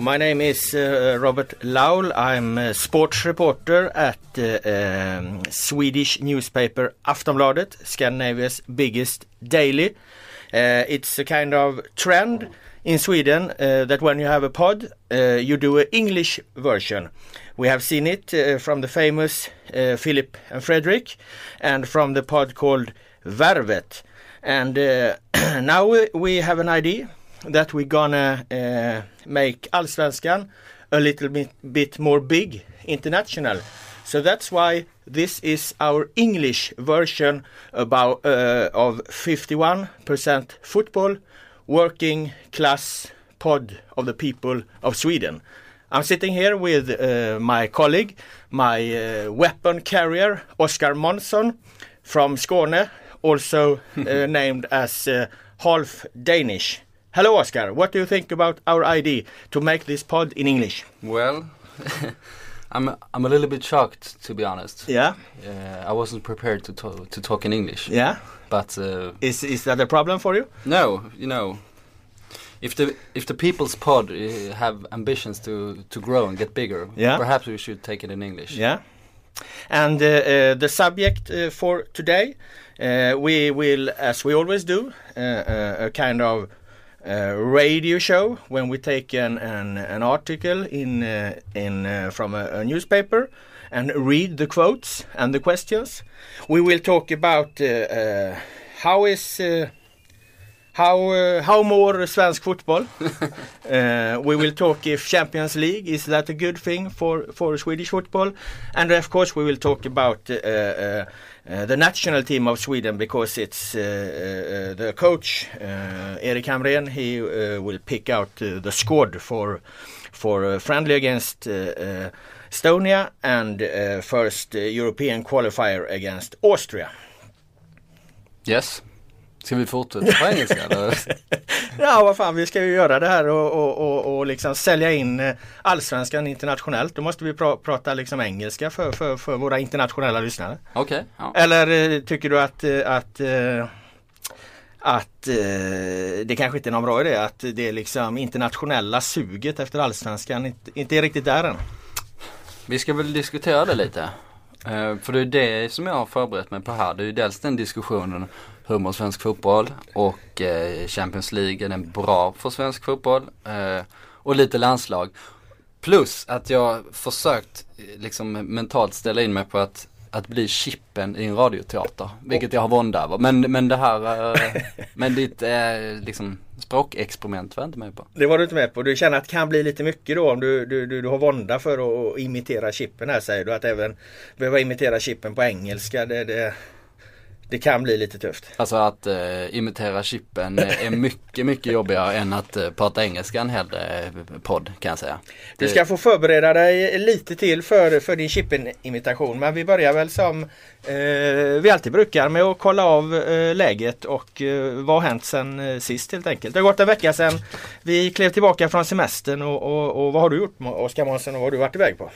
My name is uh, Robert Laul. I'm a sports reporter at uh, um, Swedish newspaper Aftonbladet, Scandinavia's biggest daily. Uh, it's a kind of trend in Sweden uh, that when you have a pod, uh, you do an English version. We have seen it uh, from the famous Philip and Frederick and from the pod called Värvet. And now we have an idea that we're gonna uh, make Allsvenskan a little bit, bit more big international. So that's why this is our English version about uh, of 51% football, working class pod of the people of Sweden. I'm sitting here with uh, my colleague, my uh, weapon carrier, Oskar Monson from Skåne, also uh, named as half Danish. Hello, Oscar. What do you think about our idea to make this pod in English? Well, I'm I'm a little bit shocked to be honest. Yeah, Uh, I wasn't prepared to to, to talk in English. yeah. But uh, Is is that a problem for you? no, you know, if the if the people's pod uh, have ambitions to to grow and get bigger, Yeah. perhaps we should take it in English. Yeah. And uh, uh, the subject uh, for today, uh, we will, as we always do, a kind of radio show when we take an an, an article in uh, in uh, from a, a newspaper and read the quotes and the questions. We will talk about uh, uh, how is uh, how uh, how more svensk football. uh, eh, we will talk if Champions League is that a good thing for for Swedish football, and of course we will talk about uh, the national team of Sweden because it's the coach Erik Hamrén. He will pick out the squad for for friendly against Estonia and first European qualifier against Austria. Yes. Ska vi fortsätta på engelska eller? Ja, vad fan, vi ska ju göra det här och, och, och, och liksom sälja in eh, allsvenskan internationellt. Då måste vi pra, prata liksom engelska för, för, för våra internationella lyssnare. Okej. ja. Eller eh, tycker du att, eh, att att eh, det kanske inte är någon bra idé att det liksom internationella suget efter allsvenskan inte, inte är riktigt där än. Vi ska väl diskutera det lite. Eh, för det är det som jag har förberett mig på här. Det är ju dels den diskussionen hur mår svensk fotboll och eh, Champions League, är den bra för svensk fotboll? Eh, och lite landslag. Plus att jag försökt eh, liksom mentalt ställa in mig på att att bli chippen i en radioteater, vilket jag har vånda över. Men, men det här, men ditt liksom språkexperiment var jag inte med på. Det var du inte med på. Du känner att det kan bli lite mycket då om du, du, du, du har vånda för att imitera chippen här säger du. Att även behöva imitera chippen på engelska det, det, det kan bli lite tufft. Alltså att eh, imitera chippen är mycket, mycket jobbigare än att eh, prata engelska en hel eh, podd kan jag säga. Du ska få förbereda dig lite till för, för din chippen-imitation. Men vi börjar väl som eh, vi alltid brukar med att kolla av eh, läget och eh, vad har hänt sen eh, sist helt enkelt. Det har gått en vecka sedan vi klev tillbaka från semestern och, och, och vad har du gjort Oskar Månsson och vad har du varit iväg på?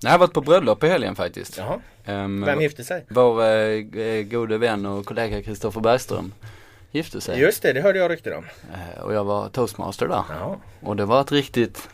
Jag har varit på bröllop i helgen faktiskt. Jaha. Ehm, Vem gifte sig? Vår eh, g- gode vän och kollega Kristoffer Bergström gifte sig. Just det, det hörde jag rykten om. Eh, och jag var toastmaster där. Ja. Och det var ett riktigt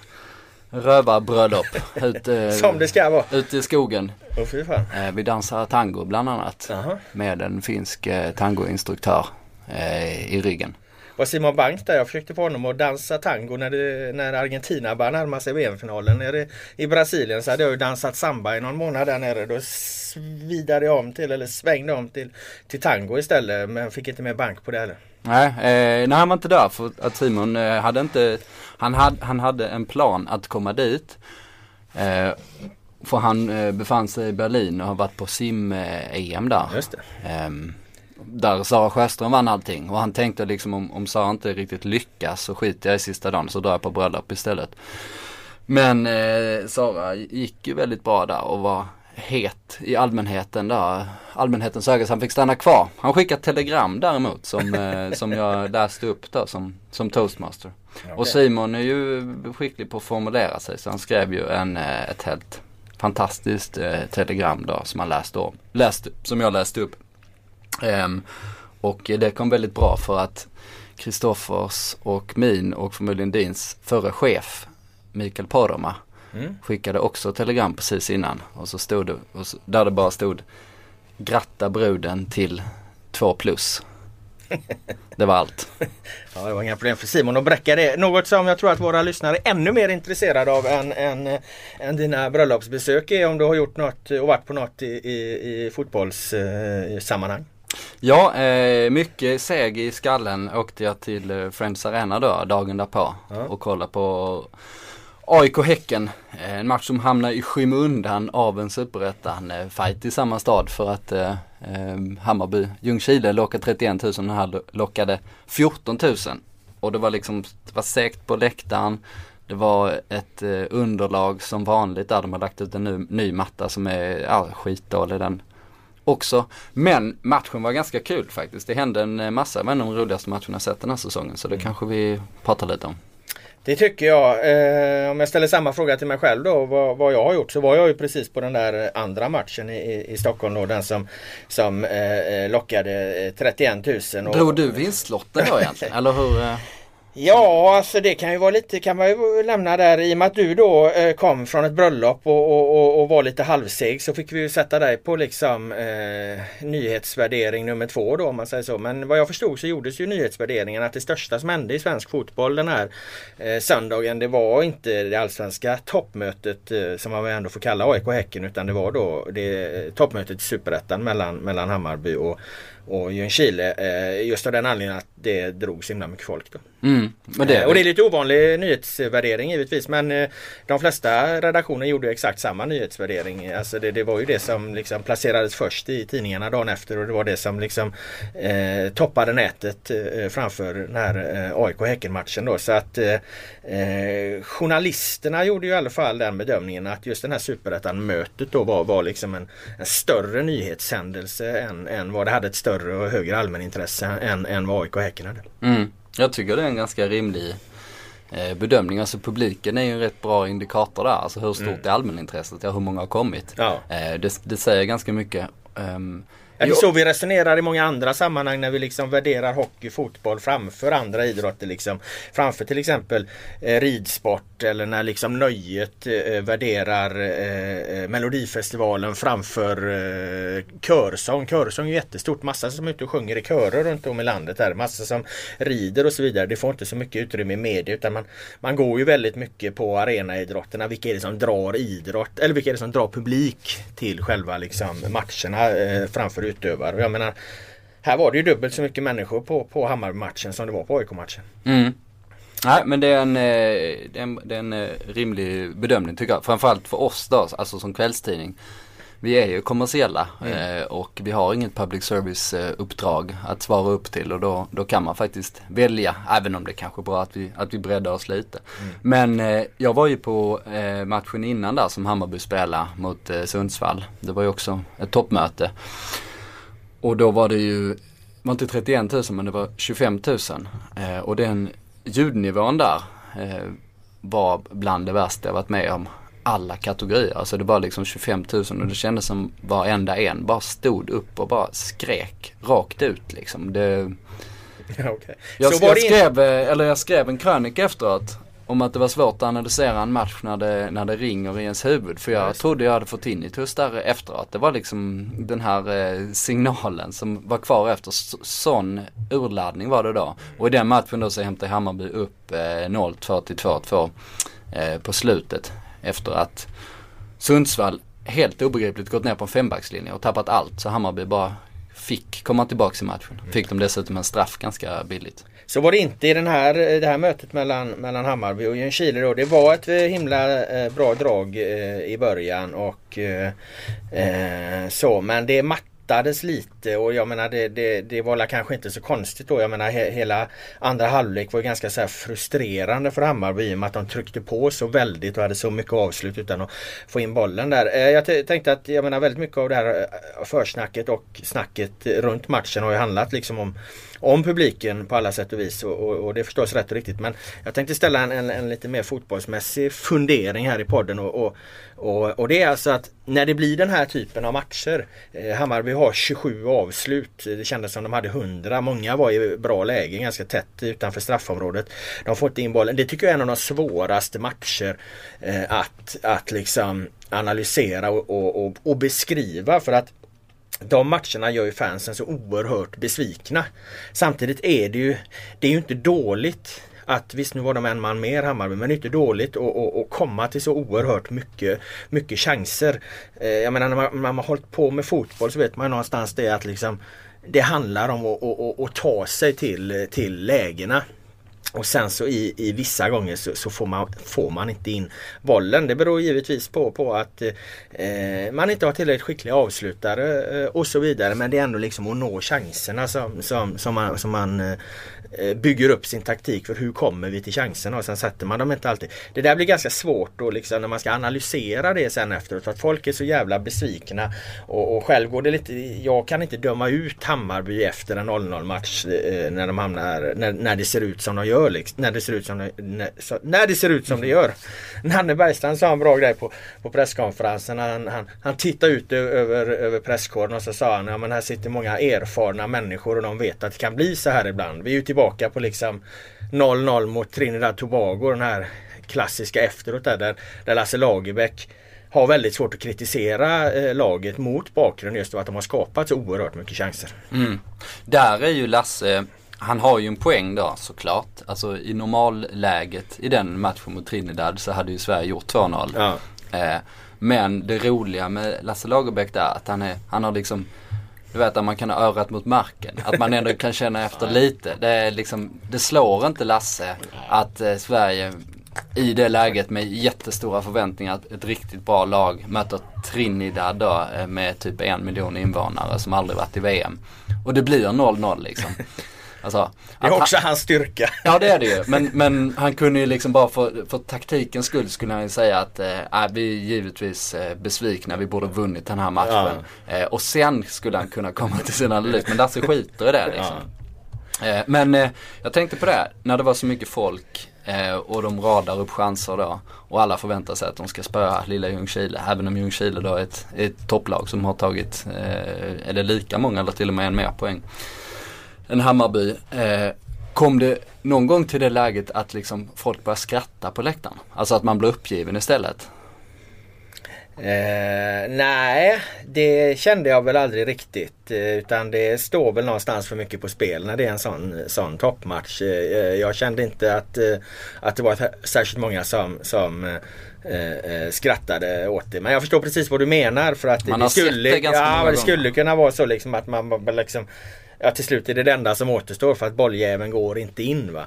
rövarbröllop ute, Som det ska vara. ute i skogen. Åh fy fan. Eh, vi dansade tango bland annat. Jaha. Med en finsk eh, tangoinstruktör eh, i ryggen. Var Simon Bank där. Jag försökte få honom att dansa tango när, det, när Argentina började närma sig VM-finalen nere i Brasilien. Så hade jag ju dansat samba i någon månad där nere. Då svidade jag om till, eller svängde om till, till tango istället. Men fick inte med Bank på det heller. Nej, eh, nej han var inte där för att Simon eh, hade inte, han, hade, han hade en plan att komma dit. Eh, för han eh, befann sig i Berlin och har varit på sim-EM där. Just det. Där Sara Sjöström vann allting och han tänkte liksom om, om Sara inte riktigt lyckas så skiter jag i sista dagen så drar jag på bröllop istället. Men eh, Sara gick ju väldigt bra där och var het i allmänheten där. Allmänhetens öga så han fick stanna kvar. Han skickade telegram däremot som, eh, som jag läste upp då som, som toastmaster. Okay. Och Simon är ju skicklig på att formulera sig så han skrev ju en, eh, ett helt fantastiskt eh, telegram då som han läste, om, läste som jag läste upp. Um, och det kom väldigt bra för att Kristoffers och min och förmodligen dins förre chef Mikael Podoma mm. skickade också telegram precis innan och så stod det, och så, där det bara stod Gratta bruden till 2 plus. Det var allt. Ja, det var inga problem för Simon att bräcka det. Något som jag tror att våra lyssnare är ännu mer intresserade av än, än, än dina bröllopsbesök är om du har gjort något och varit på något i, i, i fotbollssammanhang. Eh, Ja, eh, mycket seg i skallen åkte jag till eh, Friends Arena då, dagen därpå ja. och kollade på AIK Häcken. Eh, en match som hamnar i skymundan av en superettan-fight i samma stad för att eh, eh Hammarby, Ljungskile lockade 31 000 och här lockade 14 000. Och det var liksom, det var segt på läktaren. Det var ett eh, underlag som vanligt där de har lagt ut en ny, ny matta som är ja, skitdålig den också. Men matchen var ganska kul faktiskt. Det hände en eh, massa, det var en av de roligaste matcherna jag sett den här säsongen. Så det mm. kanske vi pratar lite om. Det tycker jag. Eh, om jag ställer samma fråga till mig själv då vad, vad, jag har gjort så var jag ju precis på den där andra matchen i, i Stockholm då. Den som, som eh, eh lockade 31 000. Och, Drog du vinstlotten då egentligen? Eller hur? Eh? Ja, alltså det kan ju vara lite, kan man ju lämna där i och med att du då eh, kom från ett bröllop och, och, och, och, var lite halvseg så fick vi ju sätta dig på liksom eh, nyhetsvärdering nummer två då om man säger så. Men vad jag förstod så gjordes ju nyhetsvärderingen att det största som hände i svensk fotboll den här eh, söndagen det var inte det allsvenska toppmötet eh, som man ändå får kalla AIK Häcken utan det var då det eh, toppmötet i Superettan mellan, mellan Hammarby och och Ljungskile eh, just av den anledningen att det drog så himla mycket folk. Då. Mm, det eh, och det är lite ovanlig nyhetsvärdering givetvis men eh, de flesta redaktioner gjorde exakt samma nyhetsvärdering. Alltså det, det, var ju det som liksom placerades först i tidningarna dagen efter och det var det som liksom toppade nätet framför den här AIK Häcken-matchen då. Så att journalisterna gjorde ju i alla fall den bedömningen att just den här superettan-mötet då var, var liksom en, en större nyhetshändelse än, än vad det hade ett större och högre allmänintresse än, än vad AIK Häcken hade. Mm. Jag tycker det är en ganska rimlig eh, bedömning. Alltså publiken är ju en rätt bra indikator där. Alltså hur stort mm. är allmänintresset? Ja, hur många har kommit? Ja. Eh, det, det, säger ganska mycket. Um, Ja, det är så vi resonerar i många andra sammanhang när vi liksom värderar hockey, fotboll framför andra idrotter. Liksom. Framför till exempel eh, ridsport eller när liksom nöjet eh, värderar eh, eh Melodifestivalen framför eh, körsång. Körsång är jättestort. Massa som är ute och sjunger i körer runt om i landet. Här. Massa som rider och så vidare. Det får inte så mycket utrymme i media utan man, man går ju väldigt mycket på arenaidrotterna. Vilka är det som drar idrott? Eller vilka är det som drar publik till själva liksom, matcherna eh, framför utövare. Jag menar, här var det ju dubbelt så mycket människor på, på Hammarby-matchen som det var på AIK-matchen. Mm. Nej men det är, en, eh, det är en, det är en eh, rimlig bedömning tycker jag. Framförallt för oss då, alltså som kvällstidning. Vi är ju kommersiella mm. eh, och vi har inget public service uppdrag att svara upp till och då, då kan man faktiskt välja. Även om det kanske är bra att vi, att vi breddar oss lite. Mm. Men jag var ju på matchen innan där som Hammarby spelade mot Sundsvall. Det var ju också ett toppmöte. Och då var det ju, det var inte 31 000 men det var 25 000. Eh, och den ljudnivån där eh, var bland det värsta jag varit med om. Alla kategorier. Alltså det var liksom 25 000 och det kändes som varenda en bara stod upp och bara skrek rakt ut liksom. Det, Ja, okay. jag, jag, skrev, eh, eller jag skrev en krönika efteråt om att det var svårt att analysera en match när det, när det ringer i ens huvud. För jag trodde jag hade fått tinnitus där efteråt. Det var liksom den här eh, signalen som var kvar efter. Sån urladdning var det då. Och i den matchen då så hämtade Hammarby upp eh, 0-2 till 2-2 eh, på slutet. Efter att Sundsvall helt obegripligt gått ner på en fembackslinje och tappat allt. Så Hammarby bara fick komma tillbaka i matchen. Fick de dessutom en straff ganska billigt. Så var det inte i den här, eh, det här mötet mellan, mellan Hammarby och Ljungskile då. Det var ett eh, himla eh, bra drag i början och eh, så men det mattades lite och jag menar det, det, det var kanske inte så konstigt då. Jag menar he, hela andra halvlek var ganska så frustrerande för Hammarby i och med att de tryckte på så väldigt och hade så mycket avslut utan att få in bollen där. Jag tänkte att jag menar väldigt mycket av det här försnacket och snacket runt matchen har ju handlat liksom om om publiken på alla sätt och vis och, och, och det är förstås rätt och riktigt. Men jag tänkte ställa en, en, en lite mer fotbollsmässig fundering här i podden och, och, och, och, det är alltså att när det blir den här typen av matcher eh, Hammarby har 27 avslut. Det kändes som de hade 100. Många var i bra läge ganska tätt utanför straffområdet. De får inte in bollen. Det tycker jag är en av de svåraste matcher eh, att, att liksom analysera och, och, och beskriva för att de matcherna gör ju fansen så oerhört besvikna. Samtidigt är det ju, det är ju inte dåligt att visst nu var de en man mer Hammarby men det är inte dåligt att, komma till så oerhört mycket, mycket chanser. Eh, jag menar när man, när man har hållit på med fotboll så vet man någonstans det att liksom det handlar om att, att, att ta sig till, till lägena. Och sen så i, i vissa gånger så, så, får, man, får man inte in bollen. Det beror givetvis på, på att eh, man inte har tillräckligt skickliga avslutare eh, och så vidare. Men det är ändå liksom att nå chanserna som, som, som man, som man eh, Eh, bygger upp sin taktik för hur kommer vi till chanserna och sen sätter man dem inte alltid. Det där blir ganska svårt då liksom när man ska analysera det sen efteråt för att folk är så jävla besvikna. Och, och själv går det lite, jag kan inte döma ut Hammarby efter en 0-0 match eh, när de hamnar, när, när det ser ut som de gör. Liksom, när det ser ut som de, när, så, när det ser ut som det gör. Nanne Bergstrand sa en bra grej på, på presskonferensen. Han, han, han tittade ut över, över presskåren och så sa han ja men här sitter många erfarna människor och de vet att det kan bli så här ibland. Vi är ju tillbaka tillbaka på liksom 0-0 mot Trinidad Tobago. Den här klassiska efteråt där, där, där Lasse Lagerbäck har väldigt svårt att kritisera eh, laget mot bakgrund just av att de har skapat så oerhört mycket chanser. Mm. Där är ju Lasse, han har ju en poäng då såklart. Alltså i normalläget i den matchen mot Trinidad så hade ju Sverige gjort 2-0. Ja. Eh, men det roliga med Lasse Lagerbäck där att han, är, han har liksom du vet att man kan ha örat mot marken. Att man ändå kan känna efter lite. Det, är liksom, det slår inte Lasse att eh, Sverige i det läget med jättestora förväntningar, ett riktigt bra lag möter Trinidad då eh, med typ en miljon invånare som aldrig varit i VM. Och det blir 0-0 liksom. Alltså, det är också han, hans styrka. Ja det är det ju. Men, men han kunde ju liksom bara för, för taktikens skull skulle han ju säga att eh, vi är givetvis eh, besvikna. Vi borde vunnit den här matchen. Ja. Eh, och sen skulle han kunna komma till sin analys. Men Lasse skiter i det liksom. Ja. Eh, men eh, jag tänkte på det. När det var så mycket folk eh, och de radar upp chanser då. Och alla förväntar sig att de ska spöa lilla Ljungskile. Även om Ljungskile då är ett, ett topplag som har tagit, eh, eller lika många eller till och med en mer poäng en Hammarby. Eh, kom det någon gång till det läget att liksom folk börjar skratta på läktaren? Alltså att man blir uppgiven istället? Eh, nej, det kände jag väl aldrig riktigt. Eh, utan det står väl någonstans för mycket på spel när det är en sån, sån toppmatch. Eh, jag kände inte att, eh, att det var särskilt många som, som eh, skrattade åt det. Men jag förstår precis vad du menar. För att man det, skulle, ja, det skulle kunna vara så liksom att man liksom ja, till slut är det det enda som återstår för att bolljäveln går inte in va.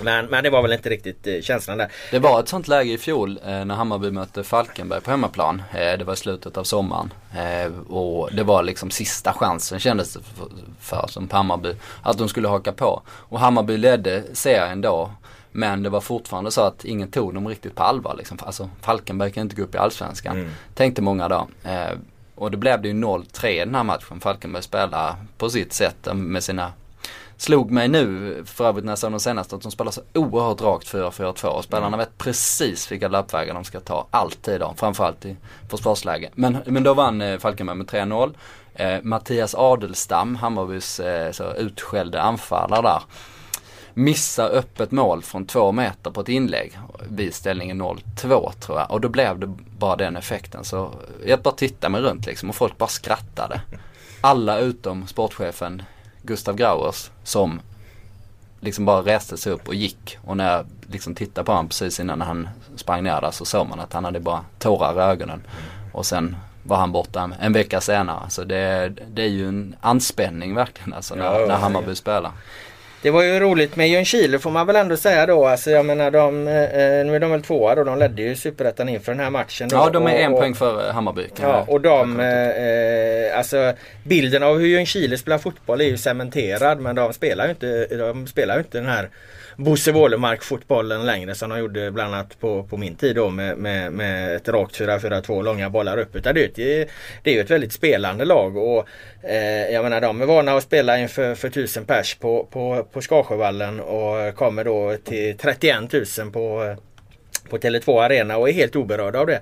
Men, men det var väl inte riktigt eh, känslan där. Det var ett sånt läge i fjol eh, när Hammarby mötte Falkenberg på hemmaplan. Eh, det var i slutet av sommaren. Eh, och det var liksom sista chansen kändes det för, för som på Hammarby. Att de skulle haka på. Och Hammarby ledde serien då. Men det var fortfarande så att ingen tog dem riktigt på allvar. Liksom. Alltså Falkenberg kan inte gå upp i Allsvenskan. Mm. Tänkte många då. Och då blev det ju 0-3 i den här matchen. Falkenberg spelar på sitt sätt med sina Slog mig nu för övrigt när jag såg de senaste att de spelar så oerhört rakt 4-4-2 och spelarna mm. vet precis vilka löpvägar de ska ta alltid då. Framförallt i försvarsläge. Men, men då vann eh, Falkenberg med 3-0. Eh, Mattias Adelstam, Hammarbys eh, så utskällde anfallare där missar öppet mål från två meter på ett inlägg vid ställningen 0-2 tror jag. Och då blev det bara den effekten. Så jag bara tittade mig runt liksom och folk bara skrattade. Alla utom sportchefen Gustav Grauers som liksom bara reste sig upp och gick. Och när jag liksom tittade på honom precis innan han sprang ner där så såg man att han hade bara tårar i ögonen. Och sen var han borta en vecka senare. Så det, det är ju en anspänning verkligen alltså när, ja, när Hammarby ja. spelar. Det var ju roligt med Ljungskile får man väl ändå säga då. Alltså jag menar de, eh, nu är de väl tvåa då. De ledde ju Superettan inför den här matchen. Då. Ja, de är och, en och, poäng före Hammarby. Ja, och de, eh, alltså bilden av hur Ljungskile spelar fotboll är ju cementerad men de spelar ju inte, de spelar ju inte den här Bosse Wålemark fotbollen längre som de gjorde bland annat på, på min tid då med, med, med ett rakt 4-4-2 långa bollar upp. Utan det, är det är ju ett väldigt spelande lag och eh, jag menar de är vana att spela inför för tusen pers på, på, på Skarsjövallen och kommer då till 31 000 på på Tele2 Arena och är helt oberörda av det.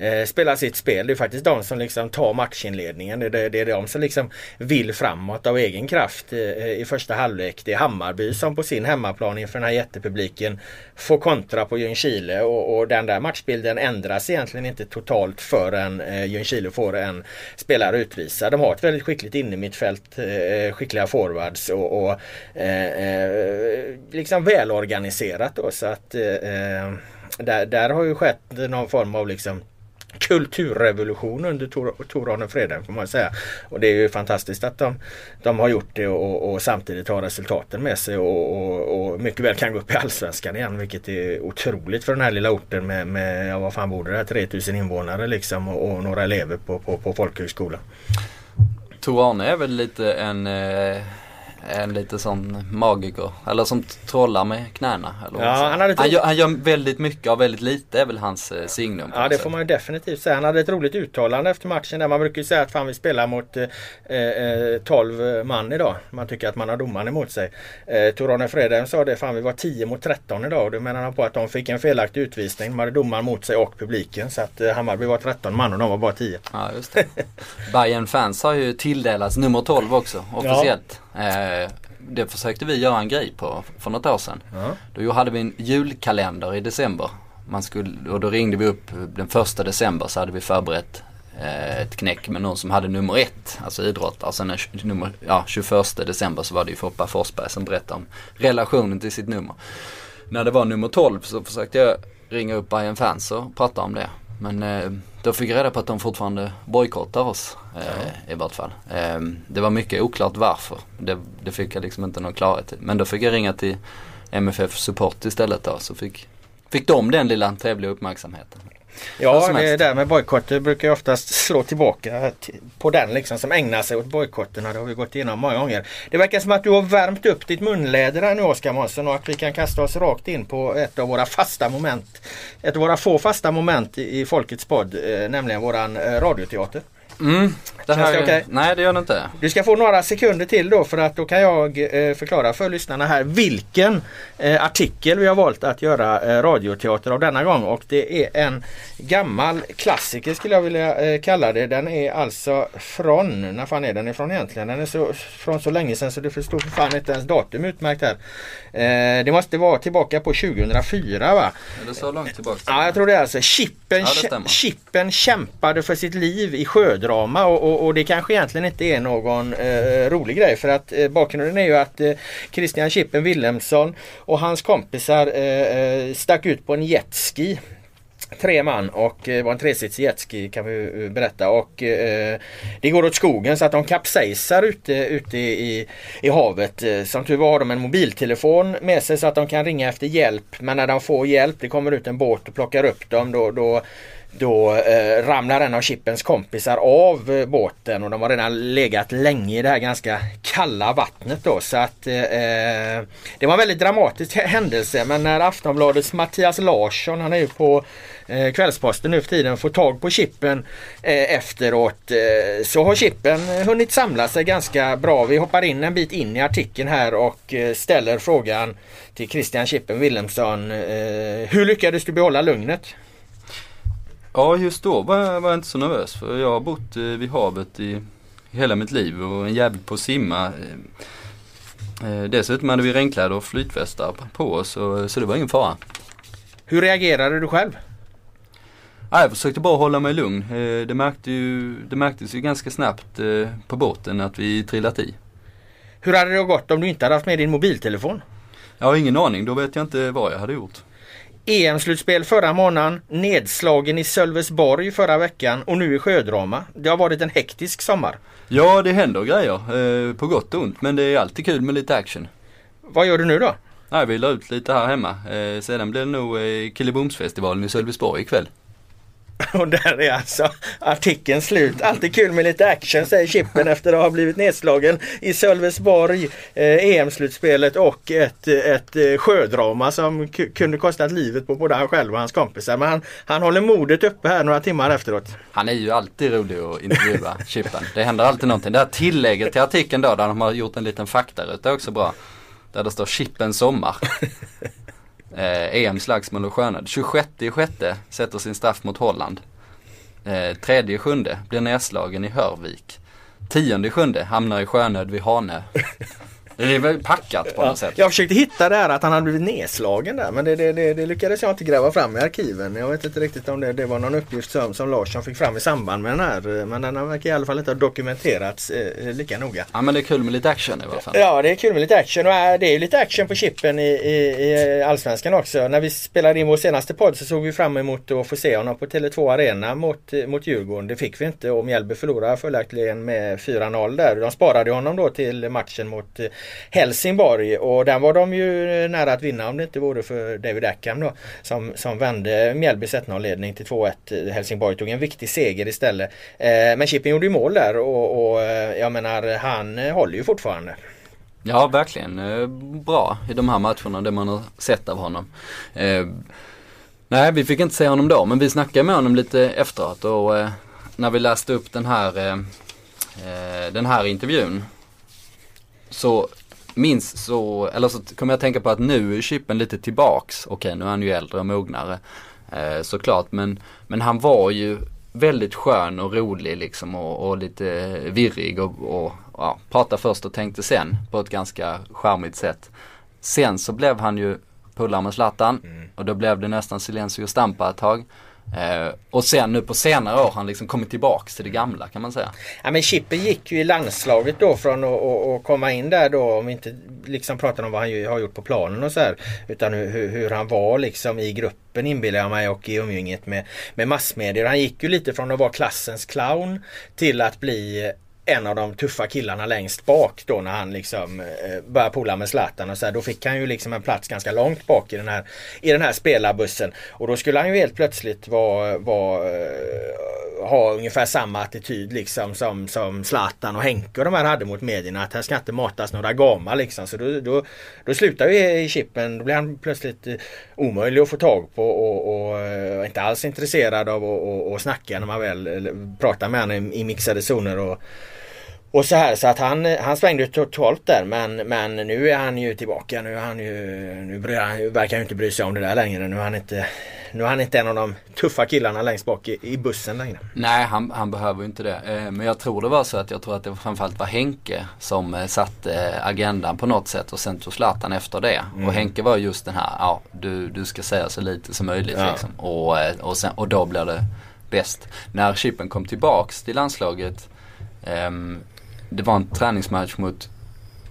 Eh, spelar sitt spel. Det är faktiskt de som liksom tar matchinledningen. Det, det, det är de som liksom vill framåt av egen kraft eh, i första halvlek. Det är Hammarby som på sin hemmaplan inför den här jättepubliken får kontra på Ljungskile och, och den där matchbilden ändras egentligen inte totalt förrän eh, Ljungskile får en spelare utvisad. De har ett väldigt skickligt innermittfält, eh, skickliga forwards och, och eh, eh liksom välorganiserat då så att eh, eh där, där har ju skett någon form av liksom kulturrevolution under Tor, Tor Arne Fredheim får man säga. Och det är ju fantastiskt att de, de har gjort det och, och samtidigt har resultaten med sig och, och, och, mycket väl kan gå upp i Allsvenskan igen vilket är otroligt för den här lilla orten med, med ja, vad fan bor det där, 3000 invånare liksom och, och några elever på, på, på folkhögskola. Tor Arne är väl lite en eh en lite sån magiker. Eller som trollar med knäna. Eller ja, han, hade han, gör, han gör väldigt mycket av väldigt lite är väl hans eh, signum. Ja det får man ju definitivt säga. Han hade ett roligt uttalande efter matchen där man brukar ju säga att fan vi spelar mot eh, eh, 12 man idag. Man tycker att man har domaren emot sig. Eh, Torane Fredheim sa det, fan vi var 10 mot 13 idag. Och då menar han på att de fick en felaktig utvisning. De hade domaren mot sig och publiken. Så att eh, Hammarby var 13 man och de var bara 10. Ja just det. Bayern fans har ju tilldelats nummer 12 också officiellt. Ja. Eh, det försökte vi göra en grej på för något år sedan. Ja. Då hade vi en julkalender i december. Man skulle, och då ringde vi upp den första december så hade vi förberett eh, ett knäck med någon som hade nummer ett, alltså idrottare. Sen nummer, ja, 21 december så var det ju Foppa Forsberg som berättade om relationen till sitt nummer. När det var nummer 12 så försökte jag ringa upp Bayern fans och prata om det. Men eh, då fick jag reda på att de fortfarande bojkottar oss eh, ja. i vart fall. Eh, det var mycket oklart varför. Det, det, fick jag liksom inte någon klarhet i. Men då fick jag ringa till MFF Support istället då. Så fick, fick de den lilla trevliga uppmärksamheten. Ja, det där med bojkotter brukar oftast slå tillbaka på den liksom som ägnar sig åt bojkotterna. Det har vi gått igenom många gånger. Det verkar som att du har värmt upp ditt munläder här nu Oskar Månsson och att vi kan kasta oss rakt in på ett av våra fasta moment. Ett av våra få fasta moment i Folkets podd, eh, nämligen våran eh, radioteater. Mm, det här det okay? Nej det gör det inte. Du ska få några sekunder till då för att då kan jag eh, förklara för lyssnarna här vilken eh, artikel vi har valt att göra eh, radioteater av denna gång och det är en gammal klassiker skulle jag vilja kalla det. Den är alltså från, när fan är den ifrån egentligen? Den är så, från så länge sedan så det förstår för fan inte ens datum utmärkt här. Det måste vara tillbaka på 2004 va? Är det så långt tillbaka? Ja jag tror det är alltså. Chippen, ja, Chippen kämpade för sitt liv i sjödrama och, och, och, det kanske egentligen inte är någon eh, rolig grej för att eh, bakgrunden är ju att eh, Christian Chippen Wilhelmsson och hans kompisar eh, eh stack ut på en jetski. Tre man och det var en tresitsig jetski kan vi eh, berätta. Och eh, det går åt skogen så att de kapsejsar ute, ute i, i havet. Som tur var har de en mobiltelefon med sig så att de kan ringa efter hjälp. Men när de får hjälp, det kommer ut en båt och plockar upp dem då, då då eh, ramlar en av Chippens kompisar av eh, båten och de har redan legat länge i det här ganska kalla vattnet då så att eh, eh det var en väldigt dramatisk händelse men när Aftonbladets Mattias Larsson, han är ju på eh, Kvällsposten nu för tiden, får tag på Chippen eh, efteråt eh, så har Chippen eh, hunnit samla sig ganska bra. Vi hoppar in en bit in i artikeln här och eh, ställer frågan till Christian Chippen Wilhelmsson. Eh, hur lyckades du behålla lugnet? Ja just då var jag, var jag inte så nervös för jag har bott eh, vid havet i hela mitt liv och en jävel på att simma. Eh, eh, dessutom hade vi regnkläder och flytvästar på oss så, så det var ingen fara. Hur reagerade du själv? Ja, jag försökte bara hålla mig lugn. Det, märkte ju, det märktes ju ganska snabbt på båten att vi trillat i. Hur hade det gått om du inte hade haft med din mobiltelefon? Jag har ingen aning. Då vet jag inte vad jag hade gjort. EM-slutspel förra månaden, nedslagen i Sölvesborg förra veckan och nu i sjödrama. Det har varit en hektisk sommar. Ja, det händer grejer. Eh, på gott och ont. Men det är alltid kul med lite action. Vad gör du nu då? Nej, vi la ut lite här hemma. Eh, sedan blir det nog eh, Killebomsfestivalen i Sölvesborg ikväll. Och där är alltså artikeln slut. Alltid kul med lite action säger Chippen efter att ha blivit nedslagen i Sölvesborg, eh, EM-slutspelet och ett, ett eh, sjödrama som kunde kostat livet på både han själv och hans kompisar. Men han, han håller modet uppe här några timmar efteråt. Han är ju alltid rolig att intervjua, Chippen. Det händer alltid någonting. Det här tillägget till artikeln då där de har gjort en liten faktaruta är också bra. Där det står Chippen sommar. Eh, EM-slagsmål och skönad. 26 i sjätte sätter sin straff mot Holland. Eh, tredje sjunde blir nedslagen i Hörvik. Tionde sjunde hamnar i sjönöd vid Hanö. Det väl packat på något sätt. Jag försökte hitta det här att han hade blivit nedslagen där men det, det, det, det, lyckades jag inte gräva fram i arkiven. Jag vet inte riktigt om det, var någon uppgift som, som Larsson fick fram i samband med den här. Men den verkar i alla fall inte ha dokumenterats eh, lika noga. Ja men det är kul med lite action i alla fall. Ja det är kul med lite action och äh, det är lite action på chippen i, i, i Allsvenskan också. När vi spelade in vår senaste podd så såg vi fram emot att få se honom på Tele2 Arena mot, mot Djurgården. Det fick vi inte och Mjällby förlorade följaktligen med 4-0 där. De sparade honom då till matchen mot Helsingborg och den var de ju nära att vinna om det inte vore för David Ackham då som, som vände Mjällbys 1-0 ledning till 2-1. Helsingborg tog en viktig seger istället. Eh, men Chippen gjorde ju mål där och, och eh, jag menar han eh, håller ju fortfarande. Ja verkligen eh, bra i de här matcherna det man har sett av honom. Eh, nej vi fick inte se honom då men vi snackade med honom lite efteråt och eh, när vi läste upp den här, eh, den här intervjun så minns så, eller så kommer jag tänka på att nu är Chippen lite tillbaks. Okej, nu är han ju äldre och mognare. Eh, såklart, men, men han var ju väldigt skön och rolig liksom och, och lite virrig och, och ja, prata först och tänkte sen på ett ganska charmigt sätt. Sen så blev han ju polare med Zlatan mm. och då blev det nästan silencio stampa ett tag. Eh, och sen nu på senare år har han liksom kommit tillbaks till det gamla kan man säga. Ja men Chippen gick ju i landslaget då från att komma in där då om vi inte liksom pratar om vad han har gjort på planen och så här. Utan hur, hur han var liksom i gruppen inbillar jag mig och i umgänget med, med massmedier. Han gick ju lite från att vara klassens clown till att bli en av de tuffa killarna längst bak då när han liksom eh, började pola med Zlatan och så här, Då fick han ju liksom en plats ganska långt bak i den här, i den här spelarbussen. Och då skulle han ju helt plötsligt vara, vara eh, ha ungefär samma attityd liksom som, som Zlatan och Henke och de här hade mot medierna. Att här ska inte matas några gamar liksom. Så då, då, då slutar ju chippen. Då blir han plötsligt eh, omöjlig att få tag på och, och, och inte alls intresserad av att och, och snacka när man väl pratar med honom i, i mixade zoner. Och, och så här så att han, han svängde totalt där men, men nu är han ju tillbaka. Nu, är han ju, nu bryr verkar han inte bry sig om det där längre. Nu är han inte, nu är han inte en av de tuffa killarna längst bak i, i bussen längre. Nej han, han behöver inte det. Eh, men jag tror det var så att jag tror att det framförallt var Henke som eh, satte agendan på något sätt och sen tog Zlatan efter det. Mm. Och Henke var just den här, ja du, du ska säga så lite som möjligt ja. liksom. Och, eh, och, sen, och då blir det bäst. När Chippen kom tillbaks till landslaget um, det var en träningsmatch mot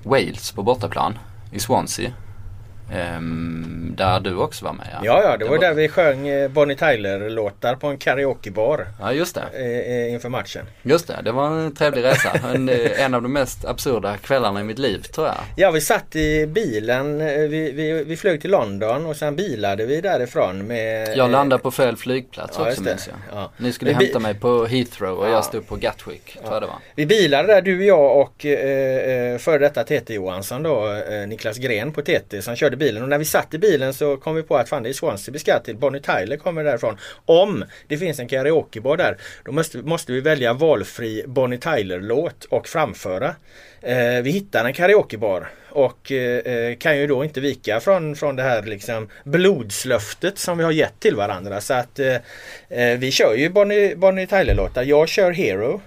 Wales på bortaplan i Swansea. Um, där du också var med ja. Ja, ja det, det var, var, där vi sjöng eh, Bonnie Tyler-låtar på en karaokebar. Ja, just det. inför matchen. Just det, det var en trevlig resa. en, eh, en av de mest absurda kvällarna i mitt liv tror jag. Ja, vi satt i bilen. Vi, vi, vi flög till London och sen bilade vi därifrån med... Jag landade på fel flygplats ja, också minns jag. Ja. Ni skulle hämta mig på Heathrow och ja. jag stod på Gatwick, tror jag det var. Vi bilade där, du, jag och eh, före detta TT Johansson då, eh, Niklas Gren på TT som körde bilen och när vi satt i bilen så kom vi på att fan det är Swansea vi ska till. Bonnie Tyler kommer därifrån. Om det finns en karaokebar där då måste, måste vi välja valfri Bonnie Tyler-låt och framföra. Eh, vi hittar en karaokebar och eh, eh kan ju då inte vika från, från det här liksom blodslöftet som vi har gett till varandra. Så att eh, eh vi kör ju Bonnie, Bonnie Tyler-låtar. Jag kör Hero.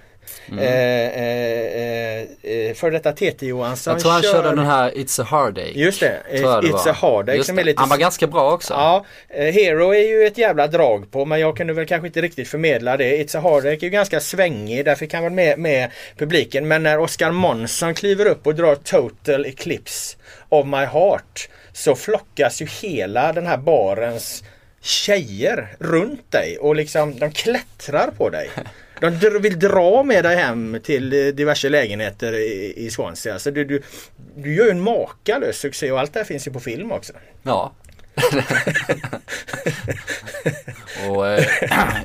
Mm. Eh, eh, eh, för detta TT Johansson Jag tror han kör... körde den här It's a hard day. Just det, It's a hard day. Som är lite... Han var ganska bra också. Ja, eh, Hero är ju ett jävla drag på men jag kunde väl kanske inte riktigt förmedla det. It's a hard day är ju ganska svängig därför kan väl med, med publiken. Men när Oscar Månsson kliver upp och drar Total Eclipse of My Heart så flockas ju hela den här barens tjejer runt dig och liksom de klättrar på dig. de vill dra med dig hem till eh, diverse lägenheter i, i Swansea. Alltså du, du, du gör ju en makalös succé och allt det här finns ju på film också. Ja. och eh,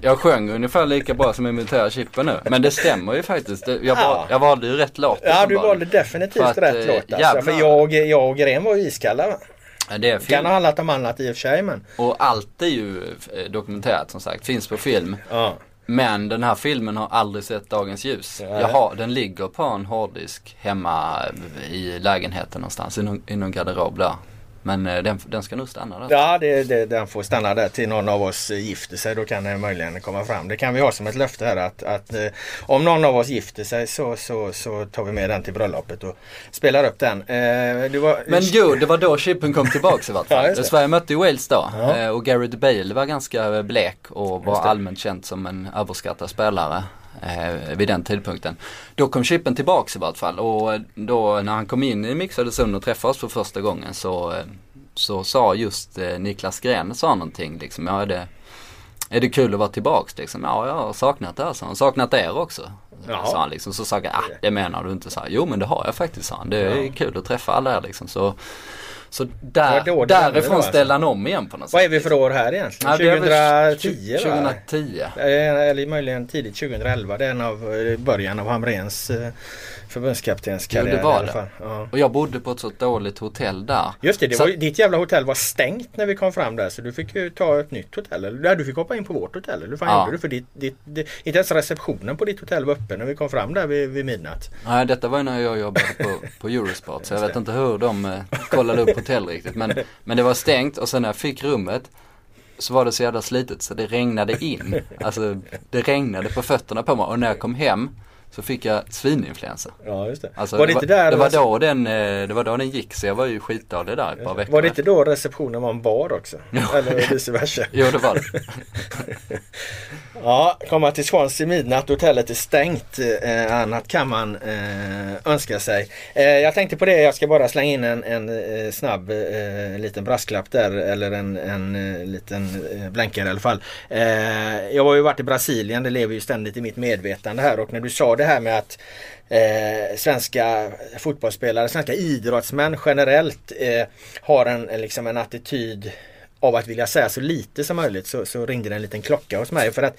jag sjöng ungefär lika bra som imiterar Chippen nu. Men det stämmer ju faktiskt. Jag, Ja. val, jag valde ju rätt låt. Ja du valde definitivt att, rätt eh, låt alltså. jävlar. För jag, jag och Gren var ju iskalla. va? Det Kan ha handlat om annat i och för sig men. Och allt är ju eh, dokumenterat som sagt. Finns på film. Ja. Men den här filmen har aldrig sett dagens ljus. Jag har, den ligger på en hårddisk hemma i lägenheten någonstans. I någon, i någon garderob där. Men eh, den, den ska nog stanna där. Ja, det, det, den får stanna där till någon av oss gifter sig. Då kan den möjligen komma fram. Det kan vi ha som ett löfte här att, att eh, om någon av oss gifter sig så, så, så tar vi med den till bröllopet och spelar upp den. Eh, var, Men jo, det var då Chippen kom tillbaks i vart Ja, fall. det. Sverige mötte ju Wales då. Ja. Eh, Och Gareth Bale var ganska blek och var allmänt känd som en överskattad spelare. Eh, vid den tidpunkten. Då kom Chippen tillbaks i vart fall och då när han kom in i mixade zon och träffade oss för första gången så, eh, så sa just eh, Niklas Gren sa någonting liksom. Ja, är, det, är det kul att vara tillbaks liksom? Ja, jag har saknat det här, sa han. Saknat er också. Jaha. Sa han liksom. Så sa jag, ah det menar du inte så här. Jo men det har jag faktiskt sa han. Det är Ja. kul att träffa alla er liksom. Så, så där, därifrån alltså. ställde han om igen på något sätt. vad är vi för år här egentligen? Ja, det är väl 2010 va? 2010. Eh, Eller möjligen tidigt 2011. Det är en av eh, början av Hamrens eh, förbundskaptenskarriär. Jo, det var det. Ja. Och jag bodde på ett så dåligt hotell där. Just det, det Så- var, ditt jävla hotell var stängt när vi kom fram där så du fick ju ta ett nytt hotell. Eller du fick hoppa in på vårt hotell. Eller fan Ja. gjorde du? För ditt, ditt, ditt, inte ens receptionen på ditt hotell var öppen när vi kom fram där vid, vid midnatt. Nej detta var ju när jag jobbade på, på Eurosport så jag vet inte hur de eh, kollade upp hotell riktigt. Men, men det var stängt och sen när jag fick rummet så var det så jävla slitet så det regnade in. Alltså det regnade på fötterna på mig och när jag kom hem så fick jag svininfluensa. Ja, just det. Alltså, var det, det, inte där det, var då den, eh, det var då den gick så jag var ju skitdålig där ett par veckor. Var det inte då receptionen var en bar också? Eller vice versa? Jo det var det. Ja, komma till Swansea midnatt, hotellet är stängt. Eh, annat kan man eh, önska sig. Eh, jag tänkte på det, jag ska bara slänga in en, en eh, snabb eh, liten brasklapp där. Eller en, en liten blänkare i alla fall. Jag har ju varit i Brasilien, det lever ju ständigt i mitt medvetande här. Och när du sa det det här med att eh, svenska fotbollsspelare, svenska idrottsmän generellt eh, har en, liksom en attityd av att vilja säga så lite som möjligt så, så ringde det en liten klocka hos mig. För att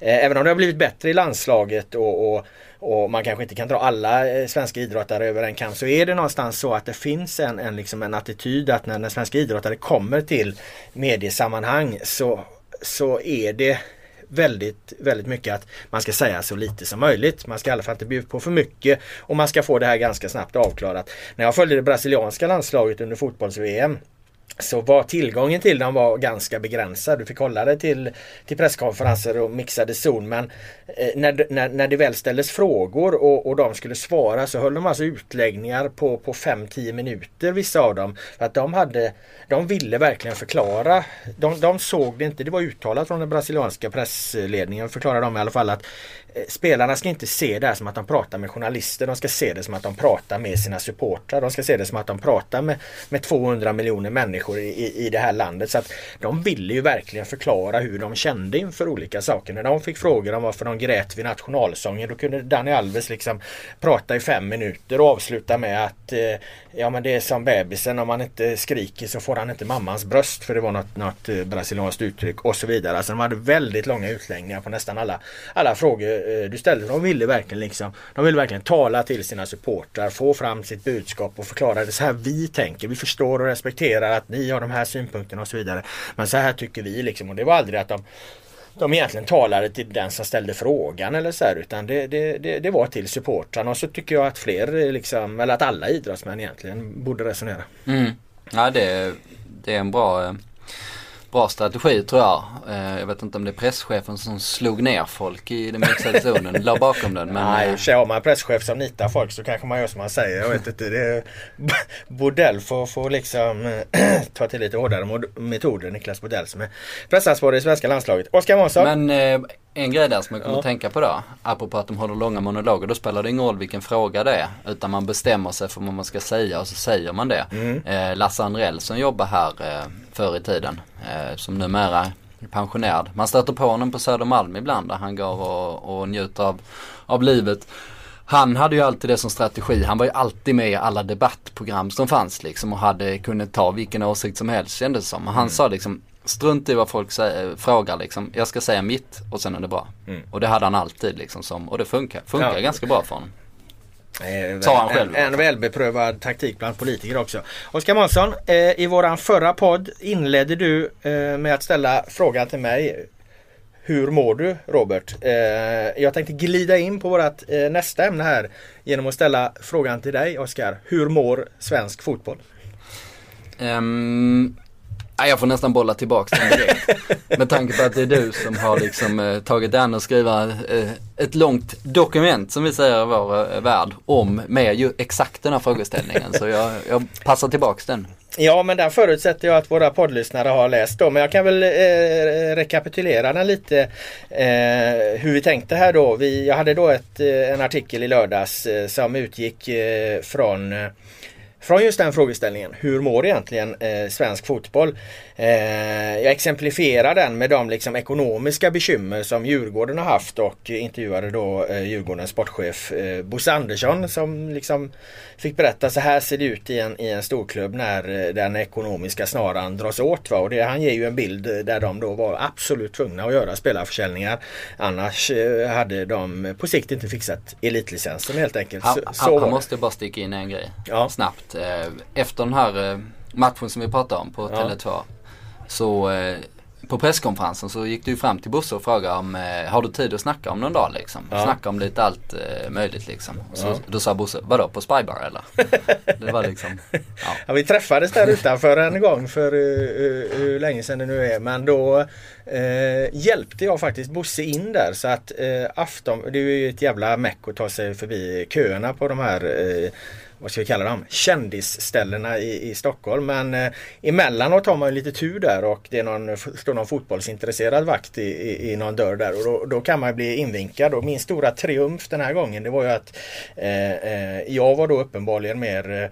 eh, även om det har blivit bättre i landslaget och, och, och man kanske inte kan dra alla eh, svenska idrottare över en kam så är det någonstans så att det finns en, en, liksom en attityd att när, när svenska idrottare kommer till mediesammanhang så, så är det väldigt, väldigt mycket att man ska säga så lite som möjligt. Man ska i alla fall inte bjuda på för mycket och man ska få det här ganska snabbt avklarat. När jag följde det brasilianska landslaget under fotbolls-VM så var tillgången till dem var ganska begränsad. Du fick hålla dig till, till presskonferenser och mixade zon. Men eh, när, när, när det väl ställdes frågor och, och de skulle svara så höll de alltså utläggningar på, på 5-10 minuter vissa av dem. För att de, hade, de ville verkligen förklara. De, de såg det inte, det var uttalat från den brasilianska pressledningen förklarade de i alla fall att Eh, spelarna ska inte se det här som att de pratar med journalister. De ska se det som att de pratar med sina supportrar. De ska se det som att de pratar med, med 200 miljoner människor i, i, det här landet. Så att de ville ju verkligen förklara hur de kände inför olika saker. När de fick frågor om varför de grät vid nationalsången då kunde Dani Alves liksom prata i fem minuter och avsluta med att eh, ja men det är som bebisen om man inte skriker så får han inte mammans bröst för det var något, något eh, brasilianskt uttryck och så vidare. Alltså de hade väldigt långa utläggningar på nästan alla, alla frågor Eh, du ställde. De ville verkligen liksom de ville verkligen tala till sina supportrar, få fram sitt budskap och förklara det så här vi tänker. Vi förstår och respekterar att ni har de här synpunkterna och så vidare. Men så här tycker vi liksom och det var aldrig att de de egentligen talade till den som ställde frågan eller så här utan det, det, det, det var till supportrarna och så tycker jag att fler eh, liksom, eller att alla idrottsmän egentligen borde resonera. Mm. Ja det, det är en bra, eh, bra strategi tror jag. Eh, Jag vet inte om det är presschefen som slog ner folk i den mixade zonen, la bakom den. Men, Nej, eh, har man presschef som nitar folk så kanske man gör som man säger. Jag vet inte. Det är, Bordell får, får liksom eh, ta till lite hårdare metoder. Niklas Bordell som är pressansvarig i svenska landslaget. Oskar Månsson. Men eh, en grej där som jag kommer Ja. att tänka på då. Apropå att de håller långa monologer. Då spelar det ingen roll vilken fråga det är. Utan man bestämmer sig för vad man ska säga och så säger man det. Mm. Eh, Lasse Andrell som jobbar här eh, förr i tiden. Eh, som numera pensionerad. Man stöter på honom på Södermalm ibland där han går och, och njuter av, av livet. Han hade ju alltid det som strategi. Han var ju alltid med i alla debattprogram som fanns liksom och hade kunnat ta vilken åsikt som helst kändes som. Och han mm. sa liksom strunt i vad folk säger, frågar liksom. Jag ska säga mitt och sen är det bra. Mm. Och det hade han alltid liksom som, och det funkar, funkar ja. ganska bra för honom. Eh. En, en välbeprövad taktik bland politiker också. Oskar Månsson, eh, i våran förra podd inledde du eh, med att ställa frågan till mig. Hur mår du Robert? Eh, jag tänkte glida in på vårat nästa ämne här genom att ställa frågan till dig Oskar. Hur mår svensk fotboll? Um, jag får nästan bolla tillbaka den direkt. Med tanke på att det är du som har liksom eh, tagit an och skriva eh, ett långt dokument som vi säger i vår eh, värld om med ju exakt den här frågeställningen. Så jag, jag passar tillbaks den. Ja men den förutsätter jag att våra poddlyssnare har läst då. Men jag kan väl eh, rekapitulera den lite eh, hur vi tänkte här då. Vi, jag hade då ett, eh, en artikel i lördags eh, som utgick eh, från från just den frågeställningen. Hur mår egentligen eh, svensk fotboll? Eh, jag exemplifierar den med de liksom, ekonomiska bekymmer som Djurgården har haft och intervjuade då eh, Djurgårdens sportchef eh, Bosse Andersson som liksom fick berätta så här ser det ut i en, i en storklubb när eh, den ekonomiska snaran dras åt. Va? Och det, han ger ju en bild där de då var absolut tvungna att göra spelarförsäljningar. Annars eh, hade de på sikt inte fixat elitlicensen helt enkelt. Han, så, så han måste bara sticka in en grej ja. snabbt. Eh, efter den här matchen som vi pratade om på Tele2 ja. Så eh, på presskonferensen så gick du fram till Bosse och frågade om eh, har du tid att snacka om någon dag liksom? Ja. Snacka om lite allt eh, möjligt liksom. Så, ja. Då sa Bosse, vadå på Spybar eller? det var liksom, ja. ja. Vi träffades där utanför en gång för uh, hur länge sedan det nu är. Men då uh, hjälpte jag faktiskt Bosse in där så att uh, afton, det är ju ett jävla meck att ta sig förbi köerna på de här vad ska vi kalla dem, kändisställena i, i Stockholm. Men eh, emellanåt har man lite tur där och det är någon, står någon fotbollsintresserad vakt i, i, i någon dörr där och då, då, kan man bli invinkad. Och min stora triumf den här gången det var ju att eh, eh, jag var då uppenbarligen mer eh,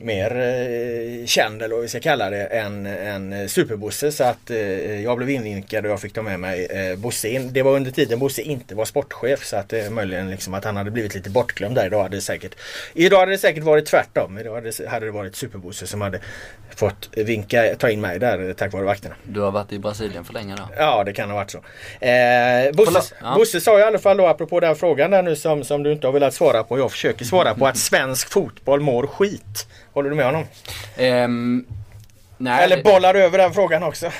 mer eh, känd eller vad vi ska kalla det än, än Superbosse så att eh, jag blev invinkad och jag fick ta med mig eh, Bosse in. Det var under tiden Bosse inte var sportchef så att eh, möjligen liksom att han hade blivit lite bortglömd där. Idag hade det säkert, idag hade det säkert varit tvärtom. Idag hade det, hade det varit Superbosse som hade fått vinka, ta in mig där tack vare vakterna. Du har varit i Brasilien för länge då? Ja det kan ha varit så. Eh, Bosse, ja. Bosse sa i alla fall då apropå den frågan där nu som, som du inte har velat svara på. Jag försöker svara på att svensk fotboll mår skit. Håller du med honom? Um, nej, Eller bollar du över den frågan också?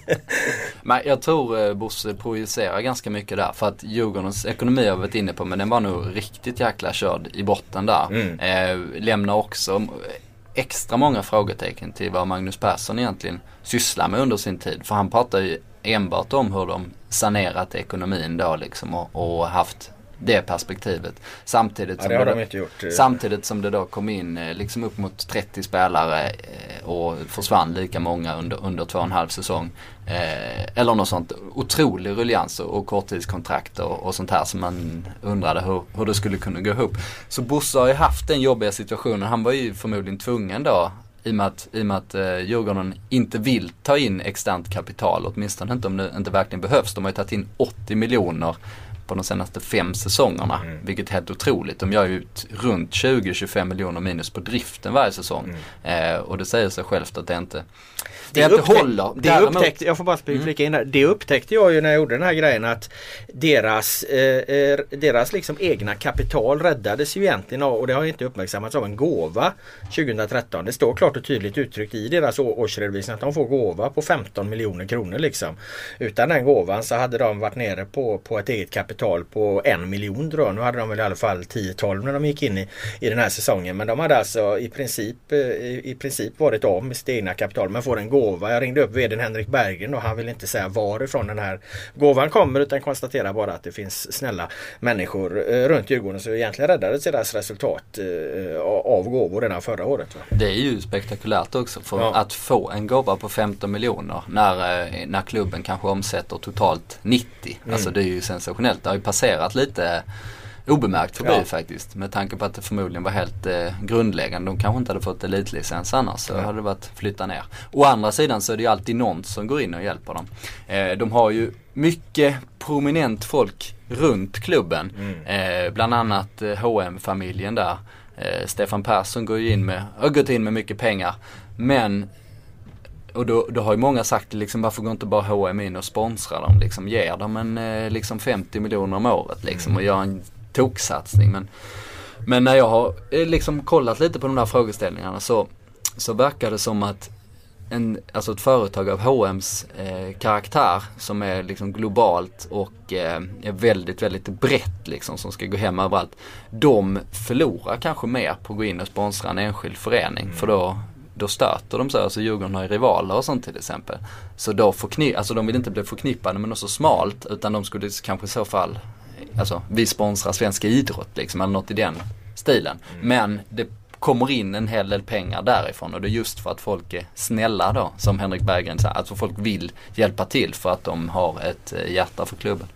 men jag tror eh, Bosse projicerar ganska mycket där. För att Djurgårdens ekonomi har vi varit inne på men den var nog riktigt jäkla körd i botten där. Mm. Eh, lämnar också extra många frågetecken till vad Magnus Persson egentligen sysslar med under sin tid. För han pratar ju enbart om hur de sanerat ekonomin då liksom och, och haft det perspektivet. Samtidigt, ja, som, det det då, samtidigt som det då kom in eh, liksom upp mot 30 spelare eh, och försvann lika många under, under två och en halv säsong. Eh, eller något sånt. Otrolig ruljans och, korttidskontrakt och, och, sånt här som man undrade hur, hur det skulle kunna gå ihop. Så Bosse har ju haft den jobbiga situationen. Han var ju förmodligen tvungen då i och med att, i och att eh, Djurgården inte vill ta in externt kapital, åtminstone inte om det inte verkligen behövs. De har ju tagit in 80 miljoner på de senaste fem säsongerna. Mm. Vilket är helt otroligt. De gör ju runt 20-25 miljoner minus på driften varje säsong. Mm. Eh, och det säger sig självt att det inte det, det håller. Det upptäckte, jag får bara mm. flika in där. Det upptäckte jag ju när jag gjorde den här grejen att deras, eh, eh deras liksom egna kapital räddades ju egentligen av, och det har inte uppmärksammats av en gåva 2013. Det står klart och tydligt uttryckt i deras årsredovisning att de får gåva på 15 miljoner kronor liksom. Utan den gåvan så hade de varit nere på, på ett eget kapital på en miljon tror jag. Nu hade de väl i alla fall 10-12 när de gick in i, i den här säsongen. Men de hade alltså i princip, eh, i, i princip varit av med sitt egna kapital men får en gåva gåva. Jag ringde upp vdn Henrik Berggren och han vill inte säga varifrån den här gåvan kommer utan konstaterar bara att det finns snälla människor eh, runt Djurgården. Så egentligen räddades deras resultat eh, av gåvor redan förra året. Det är ju spektakulärt också för ja. att få en gåva på 15 miljoner när, eh, när klubben kanske omsätter totalt 90. Mm. Alltså det är ju sensationellt. Det har ju passerat lite obemärkt förbi Ja. faktiskt. Med tanke på att det förmodligen var helt eh, grundläggande. De kanske inte hade fått elitlicens annars. Så Ja. hade det varit flytta ner. Å andra sidan så är det ju alltid någon som går in och hjälper dem. Eh, de har ju mycket prominent folk runt klubben. Eh, bland annat eh, hm familjen där. Eh, Stefan Persson går ju in med, har gått in med mycket pengar. Men och då, då har ju många sagt liksom varför går inte bara H&M in och sponsrar dem liksom. Ger dem en eh, liksom 50 miljoner om året liksom och gör en toksatsning. Men, men när jag har eh, liksom kollat lite på de där frågeställningarna så, så verkar det som att en, alltså ett företag av H&M's eh, karaktär som är liksom globalt och eh, är väldigt, väldigt brett liksom som ska gå hem överallt. De förlorar kanske mer på att gå in och sponsra en enskild förening för då då stöter de sig, alltså Djurgården har ju rivaler och sånt till exempel. Så då förkni- alltså de vill inte bli förknippade med något så smalt utan de skulle kanske i så fall, alltså vi sponsrar svensk idrott liksom eller något i den stilen. Men det kommer in en hel del pengar därifrån och det är just för att folk är snälla då, som Henrik Berggren säger, alltså folk vill hjälpa till för att de har ett eh, hjärta för klubben.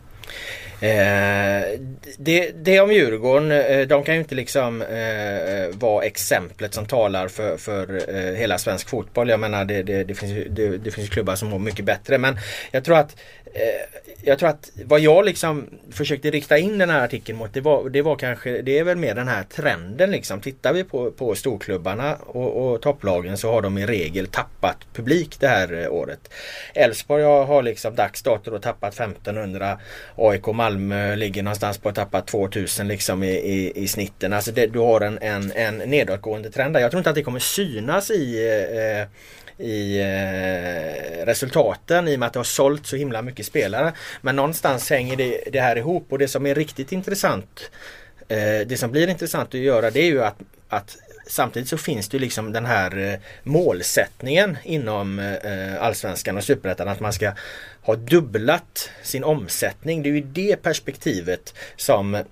Eh, det, det om Djurgården, eh, de kan ju inte liksom eh, vara exemplet som talar för, för eh, hela svensk fotboll. Jag menar det, det, det, finns ju, det, finns klubbar som mår mycket bättre men jag tror att Eh, jag tror att vad jag liksom försökte rikta in den här artikeln mot det var, det var kanske, det är väl mer den här trenden liksom. Tittar vi på, på storklubbarna och, och topplagen så har de i regel tappat publik det här eh, året. Elfsborg har, liksom dags dato då tappat 1500. AIK Malmö ligger någonstans på att tappa 2000 liksom i, i, i snitten. Alltså det, du har en, en, en nedåtgående trend där. Jag tror inte att det kommer synas i eh, eh i eh, resultaten i och med att det har sålt så himla mycket spelare. Men någonstans hänger det, det här ihop och det som är riktigt intressant eh, Det som blir intressant att göra det är ju att, att Samtidigt så finns det liksom den här eh, målsättningen inom eh, Allsvenskan och Superettan att man ska ha dubblat sin omsättning. Det är ju det perspektivet som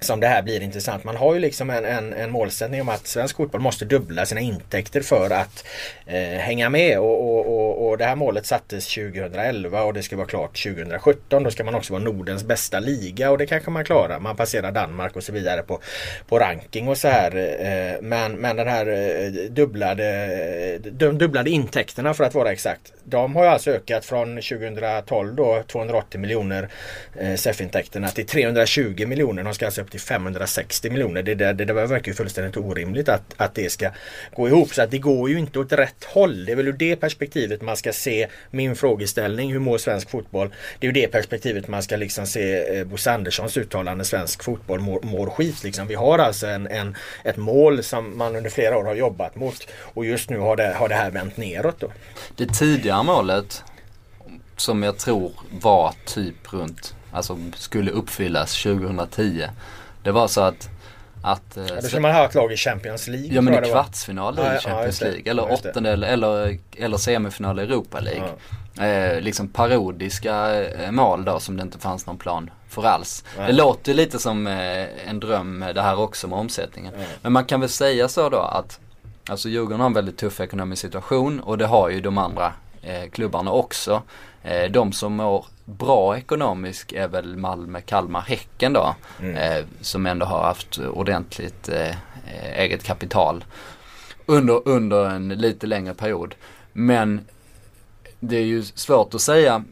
som det här blir intressant. Man har ju liksom en, en, en målsättning om att svensk fotboll måste dubbla sina intäkter för att eh, hänga med och, och, och, och det här målet sattes 2011 och det ska vara klart 2017. Då ska man också vara Nordens bästa liga och det kanske man klarar. Man passerar Danmark och så vidare på, på ranking och så här. Eh, men, men den här eh, dubblade, de dubblade intäkterna för att vara exakt. De har ju alltså ökat från 2012 då 280 miljoner eh, SEF-intäkterna till 320 miljoner. De ska alltså upp till 560 miljoner. Det, där, det det verkar ju fullständigt orimligt att, att det ska gå ihop. Så att det går ju inte åt rätt håll. Det är väl ur det perspektivet man ska se min frågeställning. Hur mår svensk fotboll? Det är ur det perspektivet man ska liksom se eh, Bosse Anderssons uttalande. Svensk fotboll mår, mår skit. Liksom. Vi har alltså en, en, ett mål som man under flera år har jobbat mot. Och just nu har det, har det här vänt neråt. Då. Det tidigare målet som jag tror var typ runt, alltså skulle uppfyllas 2010. Det var så att att, eh, Ja, då ska man ha ett lag i Champions League. Ja men i kvartsfinal Ja, ja, i ja, Champions det. League eller Ja, åttondel eller, eller semifinal i Europa League. Eh, liksom parodiska eh, mål då som det inte fanns någon plan för alls. Det låter lite som eh, en dröm eh, det här också med omsättningen. Men man kan väl säga så då att Alltså Djurgården har en väldigt tuff ekonomisk situation och det har ju de andra klubbarna också. Eh, de som mår bra ekonomiskt är väl Malmö, Kalmar, Häcken då. Mm. Eh, som ändå har haft ordentligt eh, eh, eget kapital under, under en lite längre period. Men det är ju svårt att säga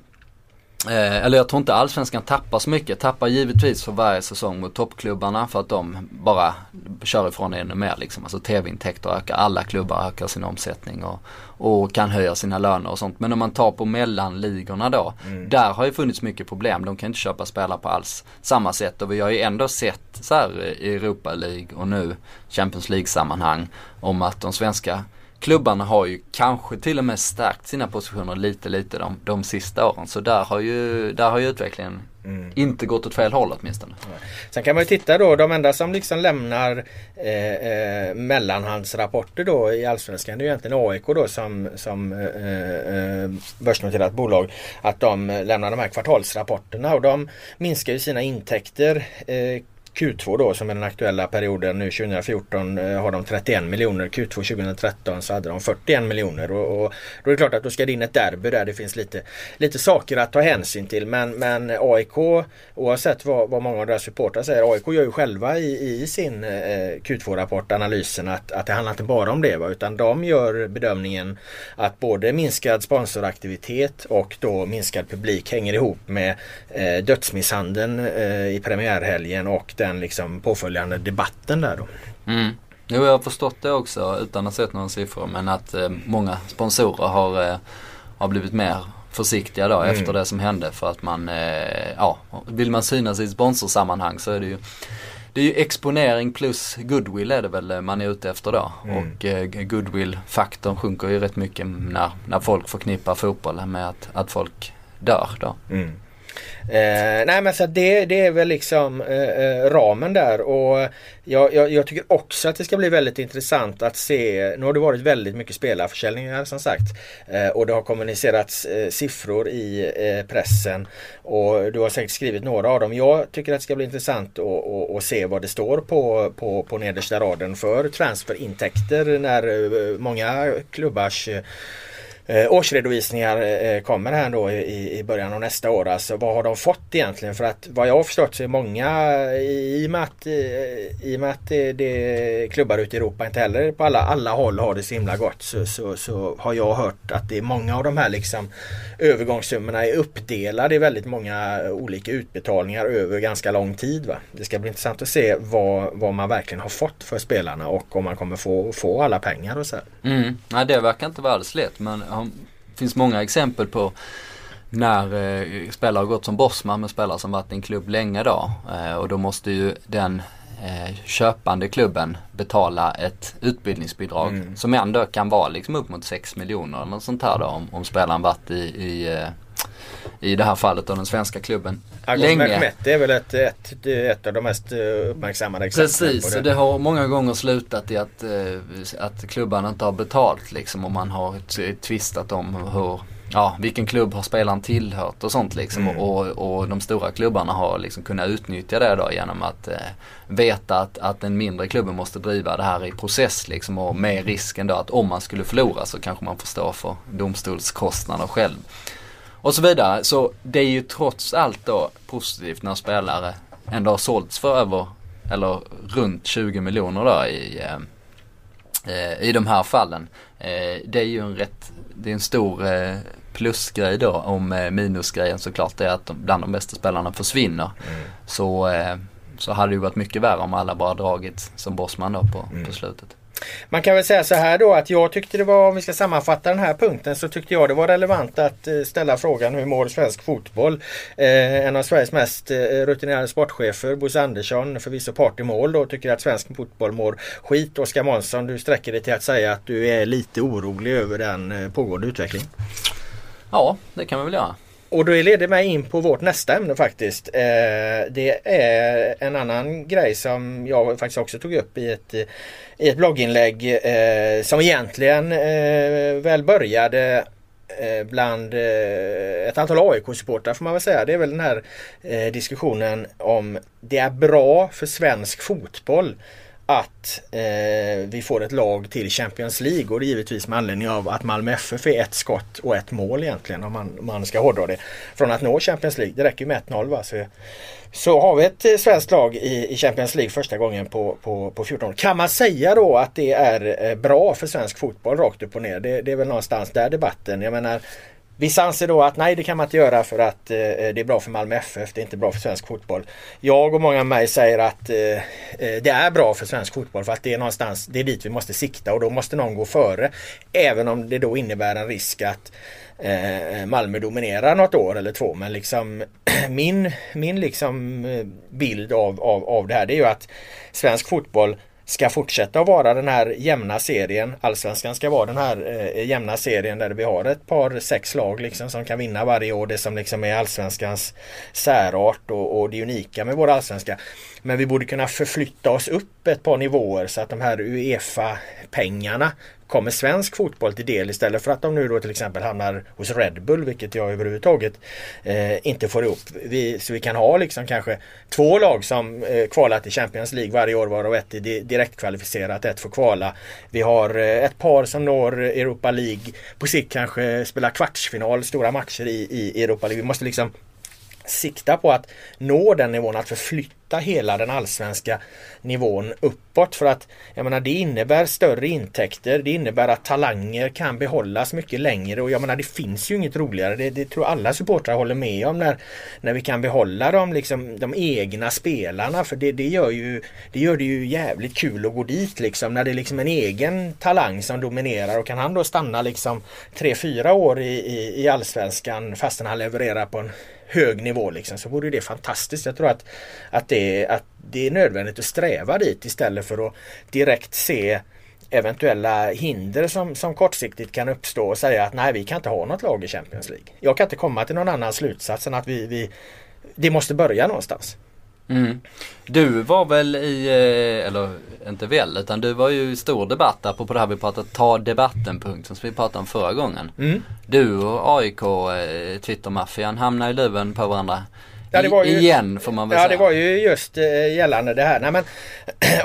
Eh, eller jag tror inte allsvenskan tappar så mycket. Tappar givetvis för varje säsong mot toppklubbarna för att de bara kör ifrån ännu mer liksom. Alltså tv-intäkter ökar, alla klubbar ökar sin omsättning och, och kan höja sina löner och sånt. Men om man tar på mellanligorna då, där har ju funnits mycket problem. De kan inte köpa spelare på alls samma sätt och vi har ju ändå sett så här i Europa League och nu Champions League sammanhang om att de svenska klubbarna har ju kanske till och med stärkt sina positioner lite lite de, de sista åren. Så där har ju, där har ju utvecklingen inte gått åt fel håll åtminstone. Sen kan man ju titta då, de enda som liksom lämnar eh, eh, mellanhandsrapporter då i Allsvenskan det är ju egentligen AIK då som, som eh, eh, börsnoterat bolag. Att de lämnar de här kvartalsrapporterna och de minskar ju sina intäkter eh, Q2 då som är den aktuella perioden nu 2014 eh, har de 31 miljoner. Q2 2013 så hade de 41 miljoner. Och, och, då är det klart att då ska det in ett derby där det finns lite, lite saker att ta hänsyn till. Men, men AIK oavsett vad, vad många av deras supportrar säger. AIK gör ju själva i, i sin eh, Q2-rapport analysen att, att det handlar inte bara om det. Va, utan de gör bedömningen att både minskad sponsoraktivitet och då minskad publik hänger ihop med eh, dödsmisshandeln eh, i premiärhelgen och den liksom påföljande debatten där då. Mm. Jo, jag har förstått det också utan att sett några siffror men att eh, många sponsorer har, eh, har blivit mer försiktiga då mm. efter det som hände för att man, eh, ja, vill man synas i sponsorsammanhang så är det ju det är ju exponering plus goodwill är det väl man är ute efter då. Mm. Och eh, goodwill-faktorn sjunker ju rätt mycket när, när folk förknippar fotbollen med att, att folk dör då. Mm. Eh, nej men så det, det är väl liksom eh, eh, ramen där och jag, jag, jag, tycker också att det ska bli väldigt intressant att se. Nu har det varit väldigt mycket spelarförsäljningar som sagt eh, och det har kommunicerats eh, siffror i eh, pressen och du har säkert skrivit några av dem. Jag tycker att det ska bli intressant att se vad det står på, på, på nedersta raden för transferintäkter när eh, många klubbars eh, årsredovisningar eh, eh, kommer här då i, i början av nästa år. Alltså vad har de fått egentligen? För att vad jag har förstått så är många i och med att, i, i och med att det, det klubbar ute i Europa inte heller på alla, alla håll har det så himla gott så, så, så har jag hört att det är många av de här liksom övergångssummorna är uppdelade i väldigt många olika utbetalningar över ganska lång tid. Va? Det ska bli intressant att se vad, vad man verkligen har fått för spelarna och om man kommer få, få alla pengar och så. Mm. Nej, det verkar inte vara alls lätt men det finns många exempel på när eh, spelare har gått som bossman med spelare som varit i en klubb länge då. Eh, och då måste ju den eh, köpande klubben betala ett utbildningsbidrag mm. som ändå kan vara liksom upp mot 6 miljoner eller något sånt här då om, om spelaren varit i, i eh, i det här fallet av den svenska klubben. Länge. Mehmet är väl ett, ett, ett av de mest eh, uppmärksammade exemplen Precis, det. det har många gånger slutat i att, eh, att klubbarna inte har betalt liksom och man har tvistat om hur ja, vilken klubb har spelaren tillhört och sånt liksom. Mm. Och, och de stora klubbarna har liksom kunnat utnyttja det då genom att eh, veta att, att den mindre klubben måste driva det här i process liksom. Och med risken då att om man skulle förlora så kanske man får stå för domstolskostnader själv. Och så vidare. Så det är ju trots allt då positivt när spelare ändå har sålts för över, eller runt 20 miljoner då i, eh, i de här fallen. Eh, det är ju en rätt, det är en stor eh, plusgrej då om eh, minusgrejen såklart är att bland de bästa spelarna försvinner. Mm. Så, eh, så hade det ju varit mycket värre om alla bara dragit som bossman då på, mm. på slutet. Man kan väl säga så här då att jag tyckte det var, om vi ska sammanfatta den här punkten, så tyckte jag det var relevant att eh, ställa frågan hur mår svensk fotboll? Eh, en av Sveriges mest eh, rutinerade sportchefer, Bosse Andersson, förvisso part i mål då, tycker att svensk fotboll mår skit. Oskar Månsson, du sträcker dig till att säga att du är lite orolig över den eh, pågående utvecklingen. Ja, det kan man väl göra. Och det leder mig in på vårt nästa ämne faktiskt. Eh, det är en annan grej som jag faktiskt också tog upp i ett, i ett blogginlägg eh, som egentligen eh, väl började eh, bland eh, ett antal AIK-supportrar får man väl säga. Det är väl den här eh, diskussionen om det är bra för svensk fotboll att eh, vi får ett lag till Champions League och det är givetvis med anledning av att Malmö FF är ett skott och ett mål egentligen om man, man ska hårdra det. Från att nå Champions League. Det räcker med 1-0 va. Så, så har vi ett eh, svenskt lag i, i Champions League första gången på, på, på 14 år. Kan man säga då att det är eh, bra för svensk fotboll rakt upp och ner? Det, det är väl någonstans där debatten. Jag menar Vissa anser då att nej det kan man inte göra för att eh, det är bra för Malmö FF, det är inte bra för svensk fotboll. Jag och många med mig säger att eh, eh, det är bra för svensk fotboll för att det är någonstans, det är dit vi måste sikta och då måste någon gå före. Även om det då innebär en risk att eh, Malmö dominerar något år eller två. Men liksom min, min liksom eh, bild av, av, av det här det är ju att svensk fotboll ska fortsätta att vara den här jämna serien. Allsvenskan ska vara den här eh, jämna serien där vi har ett par sex lag liksom som kan vinna varje år. Det som liksom är allsvenskans särart och, och det unika med vår allsvenska. Men vi borde kunna förflytta oss upp ett par nivåer så att de här Uefa-pengarna kommer svensk fotboll till del istället för att de nu då till exempel hamnar hos Red Bull vilket jag överhuvudtaget eh, inte får ihop. Vi, så vi kan ha liksom kanske två lag som eh, kvalar till Champions League varje år varav ett är direktkvalificerat, ett får kvala. Vi har eh, ett par som når Europa League på sikt kanske spelar kvartsfinal, stora matcher i, i Europa League. Vi måste liksom sikta på att nå den nivån, att förflytta hela den allsvenska nivån uppåt. För att jag menar det innebär större intäkter, det innebär att talanger kan behållas mycket längre och jag menar det finns ju inget roligare. Det, det tror alla supportrar håller med om när, när vi kan behålla dem, liksom, de egna spelarna. För det, det, gör ju, det gör det ju jävligt kul att gå dit liksom. När det är liksom en egen talang som dominerar och kan han då stanna liksom 3-4 år i, i, i allsvenskan fastän han levererar på en hög nivå liksom, så vore det fantastiskt. Jag tror att, att, det, att det är nödvändigt att sträva dit istället för att direkt se eventuella hinder som, som kortsiktigt kan uppstå och säga att nej vi kan inte ha något lag i Champions League. Jag kan inte komma till någon annan slutsats än att vi, vi det måste börja någonstans. Mm. Du var väl i, eh, eller inte väl, utan du var ju i stor debatt apropå det här vi pratade ta debatten-punkten som vi pratade om förra gången. Mm. Du och AIK, eh, Twittermaffian, hamnade i luven på varandra. Ja, det var ju, igen får man väl ja, säga. Ja det var ju just eh, gällande det här. Nej, men,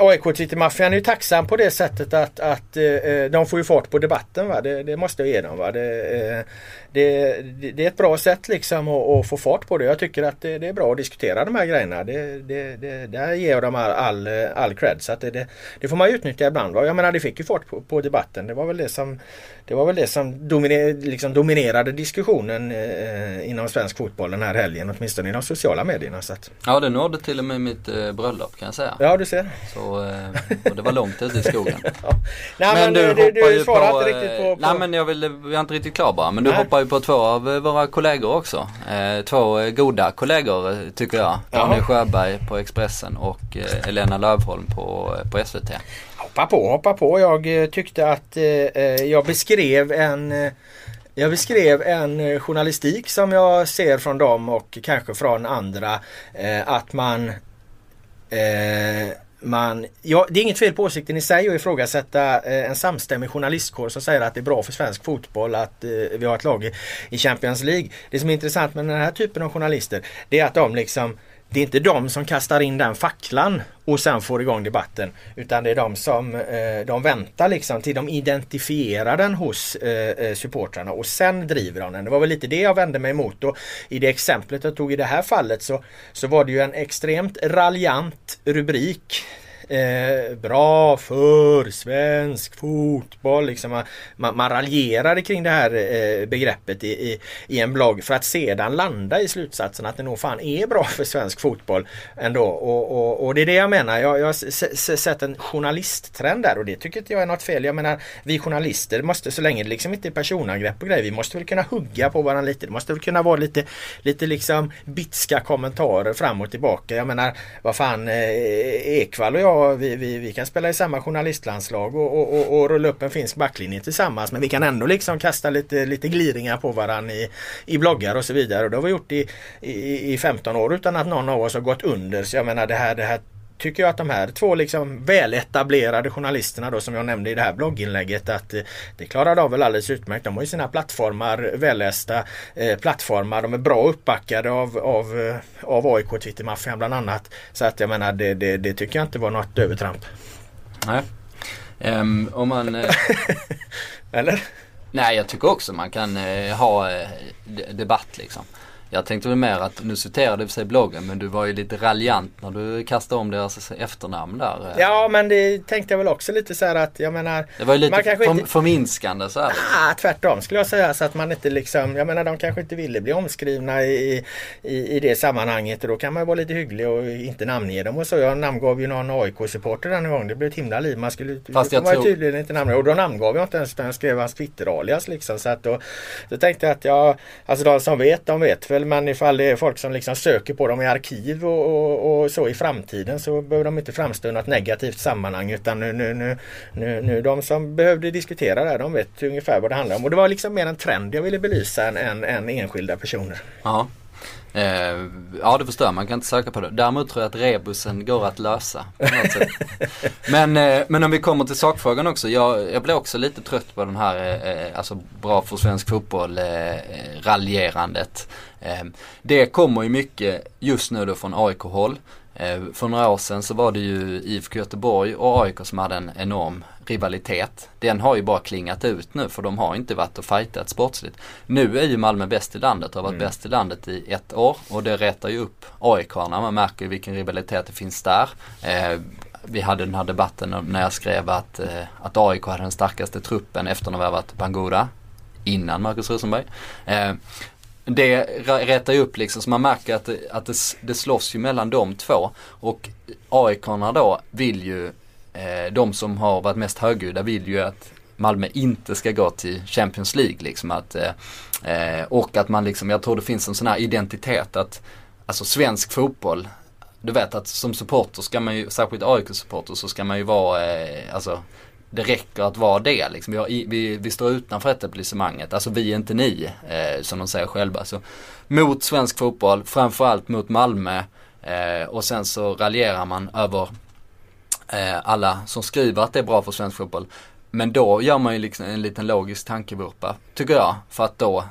AIK Twittermaffian är ju tacksam på det sättet att, att eh, de får ju fart på debatten. Va? Det, det måste jag ge dem. Va? Det, eh, det, det, är ett bra sätt liksom att, att, få fart på det. Jag tycker att det, det, är bra att diskutera de här grejerna. Det, det, det, där ger jag dem all, all, all cred. Så det, det, får man utnyttja ibland. Va? Jag menar det fick ju fart på, på debatten. Det var väl det som, det var väl det som dominer, liksom dominerade diskussionen eh, inom svensk fotboll den här helgen. Åtminstone i de sociala medierna. Så att. Ja det nådde till och med mitt eh, bröllop kan jag säga. Ja du ser. Så, eh, och det var långt ute i skogen. ja. Nej, men, men du, du, du, du svarade inte riktigt på, på... Nej men jag, vill, jag är inte riktigt klar bara. Men du hoppar ju på två av våra kollegor också. Eh, två goda kollegor tycker jag. Daniel Sjöberg på Expressen och eh, Elena Lövholm på, på SVT. Hoppa på, hoppa på. Jag eh, tyckte att eh, eh, jag beskrev en eh, jag beskrev en eh, journalistik som jag ser från dem och kanske från andra. Eh, att man eh, man, ja, det är inget fel på åsikten i sig att ifrågasätta eh, en samstämmig journalistkår som säger att det är bra för svensk fotboll att eh, vi har ett lag i, i Champions League. Det som är intressant med den här typen av journalister det är att de liksom det är inte de som kastar in den facklan och sen får igång debatten. Utan det är de som eh, de väntar liksom till de identifierar den hos eh, eh, supportrarna och sen driver de den. Det var väl lite det jag vände mig emot. Och I det exemplet jag tog i det här fallet så, så var det ju en extremt raljant rubrik eh, bra för svensk fotboll. Liksom man, man, raljerade kring det här eh, begreppet i, i, i, en blogg för att sedan landa i slutsatsen att det nog fan är bra för svensk fotboll ändå. Och, och, och det är det jag menar. Jag, jag har sett en journalisttrend där och det tycker inte jag är något fel. Jag menar vi journalister måste så länge det liksom inte är personangrepp och grejer. Vi måste väl kunna hugga på varandra lite. Det måste väl kunna vara lite, lite liksom bitska kommentarer fram och tillbaka. Jag menar vad fan eh, Ekvall och jag vi, vi, vi kan spela i samma journalistlandslag och, och, och, och rulla upp en finsk backlinje tillsammans. Men vi kan ändå liksom kasta lite, lite gliringar på varandra i, i bloggar och så vidare. Och det har vi gjort i, i, i 15 år utan att någon av oss har gått under. Så jag menar det här, det här tycker jag att de här två liksom väletablerade journalisterna då som jag nämnde i det här blogginlägget att eh, det klarar de väl alldeles utmärkt. De har ju sina plattformar, vällästa eh, plattformar. De är bra uppbackade av, av, eh, av AIK Twittermaffian bland annat. Så att jag menar det, det, det tycker jag inte var något övertramp. Nej. Um, om man... Uh... Eller? Nej jag tycker också man kan uh, ha debatt liksom. Jag tänkte väl mer att, nu citerade du sig bloggen men du var ju lite raljant när du kastade om deras efternamn där. Ja men det tänkte jag väl också lite så här att jag menar. Det var ju lite för, inte... förminskande så här. Ah, tvärtom skulle jag säga så att man inte liksom, jag menar de kanske inte ville bli omskrivna i, i, i det sammanhanget och då kan man vara lite hygglig och inte namnge dem och så. Jag namngav ju någon AIK-supporter den gång. Det blev ett himla liv. Man skulle Fast jag tror... tydligen inte namnge och då namngav jag inte ens utan jag skrev hans Twitter-alias liksom. Så att då, då tänkte jag att jag, alltså de som vet de vet väl exempel men ifall det är folk som liksom söker på dem i arkiv och, och, och så i framtiden så behöver de inte framstå i något negativt sammanhang utan nu, nu, nu, nu, nu de som behövde diskutera det här de vet ungefär vad det handlar om. Och det var liksom mer en trend jag ville belysa än, än, än enskilda personer. Ja. Eh, ja det förstår man kan inte söka på det. Däremot tror jag att rebusen går att lösa. Men, eh, men om vi kommer till sakfrågan också. Jag, jag blir också lite trött på den här eh, alltså bra för svensk fotboll eh, raljerandet. Eh, det kommer ju mycket just nu då från AIK-håll. Eh, för några år sedan så var det ju IFK Göteborg och AIK som hade en enorm rivalitet. Den har ju bara klingat ut nu för de har inte varit och fightat sportsligt. Nu är ju Malmö bäst i landet och har varit mm. bäst i landet i ett år och det rättar ju upp AIK-arna. Man märker ju vilken rivalitet det finns där. Eh, vi hade den här debatten när jag skrev att, eh, att AIK hade den starkaste truppen efter vi har varit Bangura innan Marcus Rosenberg. Eh, det rätar ju upp liksom så man märker att, det, att det, det slåss ju mellan de två. Och aik då vill ju, eh, de som har varit mest högljudda vill ju att Malmö inte ska gå till Champions League liksom. Att, eh, eh, och att man liksom, jag tror det finns en sån här identitet att, alltså svensk fotboll du vet att som supporter ska man ju, särskilt AIK-supporter så ska man ju vara, eh, alltså det räcker att vara det. Liksom. Vi, har, vi, vi står utanför etablissemanget, alltså vi är inte ni, eh, som de säger själva. Så, mot svensk fotboll, framförallt mot Malmö eh, och sen så raljerar man över eh, alla som skriver att det är bra för svensk fotboll. Men då gör man ju liksom en liten logisk tankevurpa, tycker jag. För att då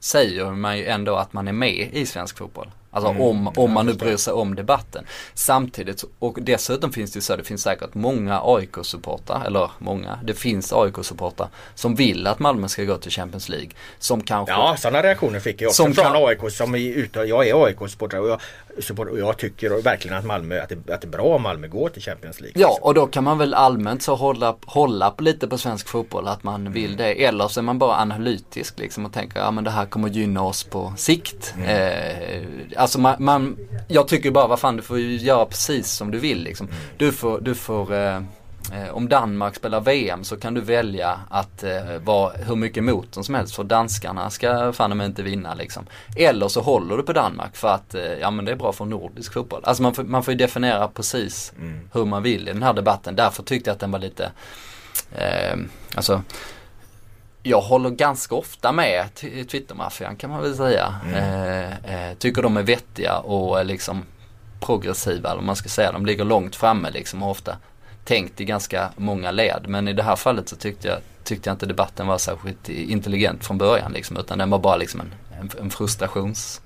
säger man ju ändå att man är med i svensk fotboll. Alltså mm, om, om man nu bryr sig om debatten. Samtidigt, och dessutom finns det ju så, det finns säkert många AIK-supportrar, eller många, det finns AIK-supportrar som vill att Malmö ska gå till Champions League. Som kanske... Ja, sådana reaktioner fick jag också som från kan... AIK som är ute, jag är AIK-supporter och jag, och jag tycker verkligen att Malmö, att det, att det är bra om Malmö går till Champions League. Ja, och då kan man väl allmänt så hålla, hålla lite på svensk fotboll, att man vill mm. det. Eller så är man bara analytisk liksom och tänker, ja men det här kommer gynna oss på sikt. Mm. Eh, alltså man, man, jag tycker bara vad fan du får göra precis som du vill liksom. Mm. Du får, du får eh om Danmark spelar VM så kan du välja att eh, vara hur mycket emot dem som helst för danskarna ska fan inte vinna liksom. Eller så håller du på Danmark för att eh, ja men det är bra för nordisk fotboll. Alltså man får, man får ju definiera precis mm. hur man vill i den här debatten. Därför tyckte jag att den var lite, eh, alltså jag håller ganska ofta med Twittermaffian kan man väl säga. Mm. Eh, eh, tycker de är vettiga och liksom progressiva eller man ska säga. De ligger långt framme liksom och ofta tänkt i ganska många led. Men i det här fallet så tyckte jag, tyckte jag inte debatten var särskilt intelligent från början liksom. Utan den var bara liksom en, en, en frustrations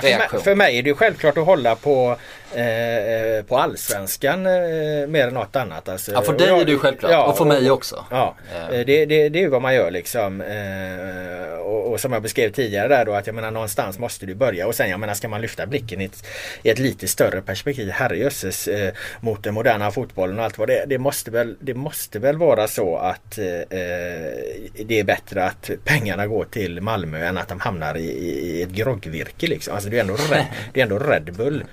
för, mig, för mig är det självklart att hålla på, eh, eh, på allsvenskan eh, mer än något annat. Alltså, ja för dig är det ju självklart ja, och för mig också. Ja, eh. det, det, det är ju vad man gör liksom. Eh, och, och, som jag beskrev tidigare där då att jag menar någonstans måste du börja och sen jag menar ska man lyfta blicken i ett, i ett lite större perspektiv. Herrejösses eh, mot den moderna fotbollen och allt vad det är. Det måste väl, det måste väl vara så att eh, det är bättre att pengarna går till Malmö än att de hamnar i, i ett groggvirke. Liksom. Alltså det är ändå Red, det är ändå Red Bull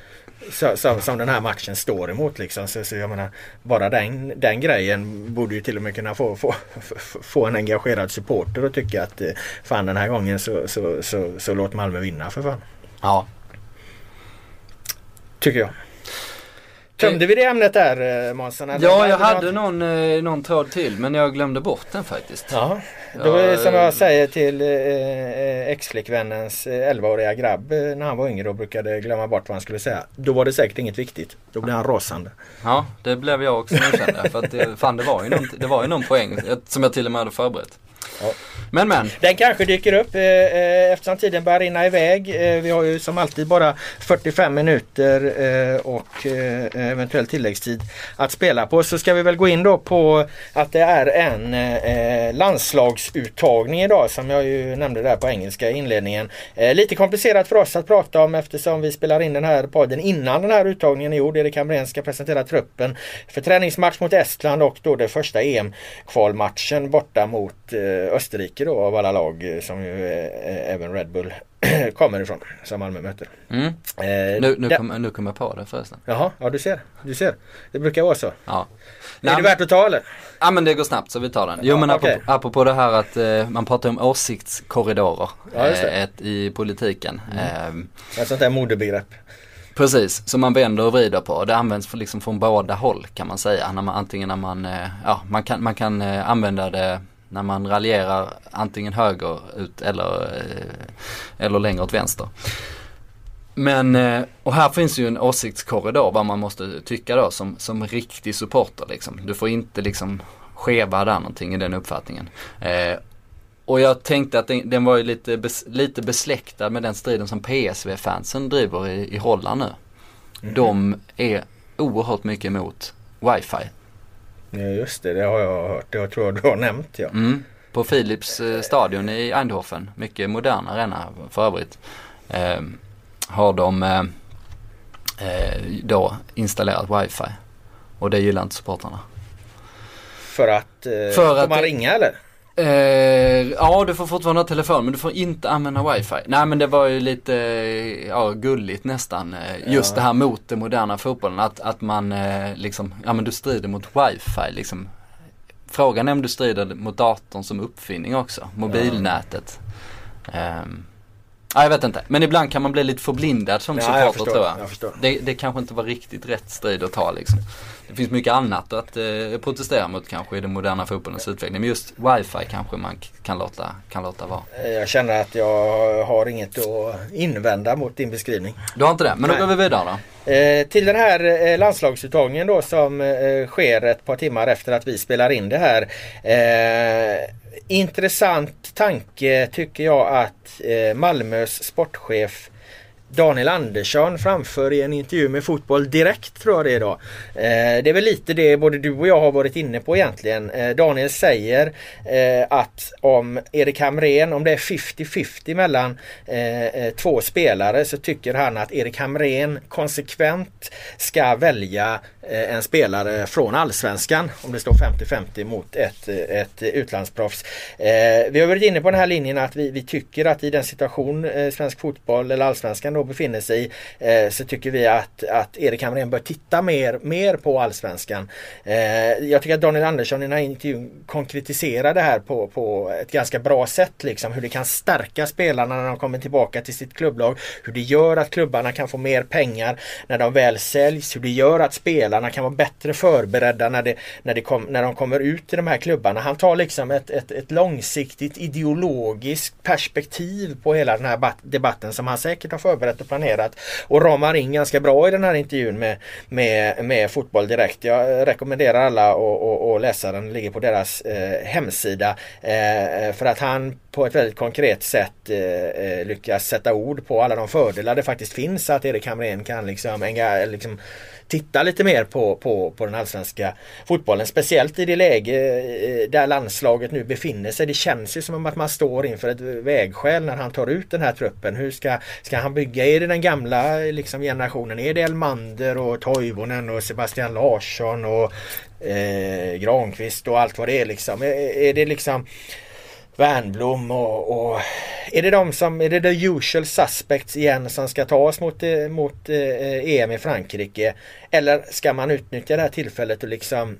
så, som, som den här matchen står emot. Liksom. Så, så jag menar, bara den, den grejen borde ju till och med kunna få, få, få en engagerad supporter att tycka att eh, fan den här gången så, så, så, så låt Malmö vinna för fan. Ja. Tycker jag. Tömde vi det ämnet där eh, Månsson? Ja, jag hade någon, eh, någon tråd till men jag glömde bort den faktiskt. Ja, det var som jag säger till eh, ex-flickvännens 11-åriga grabb när han var yngre och brukade glömma bort vad han skulle säga. Då var det säkert inget viktigt. Då blev han rasande. Ja, det blev jag också nu kände. För att det, fan det var, ju någon, det var ju någon poäng som jag till och med hade förberett. Ja. Men men. Den kanske dyker upp eh, eh, eftersom tiden börjar rinna iväg. Eh, vi har ju som alltid bara 45 minuter eh, och eh, eventuell tilläggstid att spela på. Så ska vi väl gå in då på att det är en eh, landslagsuttagning idag som jag ju nämnde där på engelska i inledningen. lite komplicerat för oss att prata om eftersom vi spelar in den här podden innan den här uttagningen är gjord. Erik Hamrén ska presentera truppen för träningsmatch mot Estland och då det första EM-kvalmatchen borta mot Österrike då av alla lag eh, som ju eh, även Red Bull kommer ifrån som Malmö möter. Mm. Eh, nu, nu, kom, nu kom jag på det förresten. Jaha, ja du ser. Du ser. Det brukar vara så. Ja. Är det värt att ta eller? Ja men det går snabbt så vi tar den. Jo men okay. apropå, apropå det här att eh, man pratar om åsiktskorridorer ja, eh, ett, i politiken. Mm. Eh, ett sånt där modebegrepp. Precis, som man vänder och vrider på. Det används för, liksom från båda håll kan man säga. När man, antingen när man, eh, ja man kan, man kan eh, använda det när man raljerar antingen höger ut eller, eh, eller längre åt vänster. Men, eh, och här finns ju en åsiktskorridor vad man måste tycka då som, som riktig supporter liksom. Du får inte liksom skeva där någonting i den uppfattningen. Eh, och jag tänkte att den, den var ju lite, bes, lite besläktad med den striden som PSV-fansen driver i, i Holland nu. Mm. De är oerhört mycket emot wifi. Ja just det, det har jag hört. Det tror jag du har nämnt ja. Mm. På Philips eh, stadion i Eindhoven, mycket modern arena för övrigt. Eh, har de eh, eh, då installerat wifi. Och det gillar inte supportrarna. För att, eh, för får att man ringa eller? Eh, ja du får fortfarande ha telefon men du får inte använda wifi. Nej men det var ju lite ja, gulligt nästan. Eh, just ja. det här mot den moderna fotbollen. Att, att man eh, liksom, ja men du strider mot wifi liksom. Frågan är om du strider mot datorn som uppfinning också. Mobilnätet. Ja. Um, Ja, jag vet inte. Men ibland kan man bli lite förblindad som ja, supporter tror jag. jag förstår. Det, det kanske inte var riktigt rätt strid att ta liksom. Det finns mycket annat att eh, protestera mot kanske i den moderna fotbollens utveckling. Men just wifi kanske man kan låta, kan låta vara. Jag känner att jag har inget att invända mot din beskrivning. Du har inte det? Men Nej. då går vi vidare då. Eh, till den här eh, landslagsuttagningen då som eh, sker ett par timmar efter att vi spelar in det här. Eh, intressant tanke tycker jag att eh, Malmös sportchef Daniel Andersson framför i en intervju med Fotboll Direkt tror jag det är idag. Eh, det är väl lite det både du och jag har varit inne på egentligen. Eh, Daniel säger eh, att om Erik Hamrén, om det är 50-50 mellan två spelare så tycker han att Erik Hamrén konsekvent ska välja Eh, en spelare från Allsvenskan om det står 50-50 mot ett, eh, ett utlandsproffs. Eh, vi har varit inne på den här linjen att vi, vi tycker att i den situation svensk fotboll eller Allsvenskan då befinner sig i eh, så tycker vi att, att Erik Hamrén bör titta mer, mer på Allsvenskan. Eh, jag tycker att Daniel Andersson i den här intervjun konkretiserar det här på, på ett ganska bra sätt. Liksom, hur det kan stärka spelarna när de kommer tillbaka till sitt klubblag. Hur det gör att klubbarna kan få mer pengar när de väl säljs. Hur det gör att spelarna kan vara bättre förberedda när, det, när, det kom, när de kommer ut i de här klubbarna. Han tar liksom ett, ett, ett långsiktigt ideologiskt perspektiv på hela den här debatten som han säkert har förberett och planerat och ramar in ganska bra i den här intervjun med, med, med Fotboll Direkt. Jag rekommenderar alla att läsa den, Den ligger på deras eh, hemsida. Eh, för att han på ett väldigt konkret sätt eh, eh lyckas sätta ord på alla de fördelar det faktiskt finns att Erik Hamrén kan liksom, liksom titta lite mer på, på, på den allsvenska fotbollen. Speciellt i det läge eh, där landslaget nu befinner sig. Det känns ju som att man står inför ett vägskäl när han tar ut den här truppen. Hur ska, ska han bygga? Är det den gamla liksom, generationen? Är det Elmander och Toivonen och Sebastian Larsson och eh, Granqvist och allt vad det är liksom? Är, är det liksom Wernbloom och, och, är det de som, är det the usual suspects igen som ska ta oss mot, eh, mot eh, EM i Frankrike? Eller ska man utnyttja det här tillfället och liksom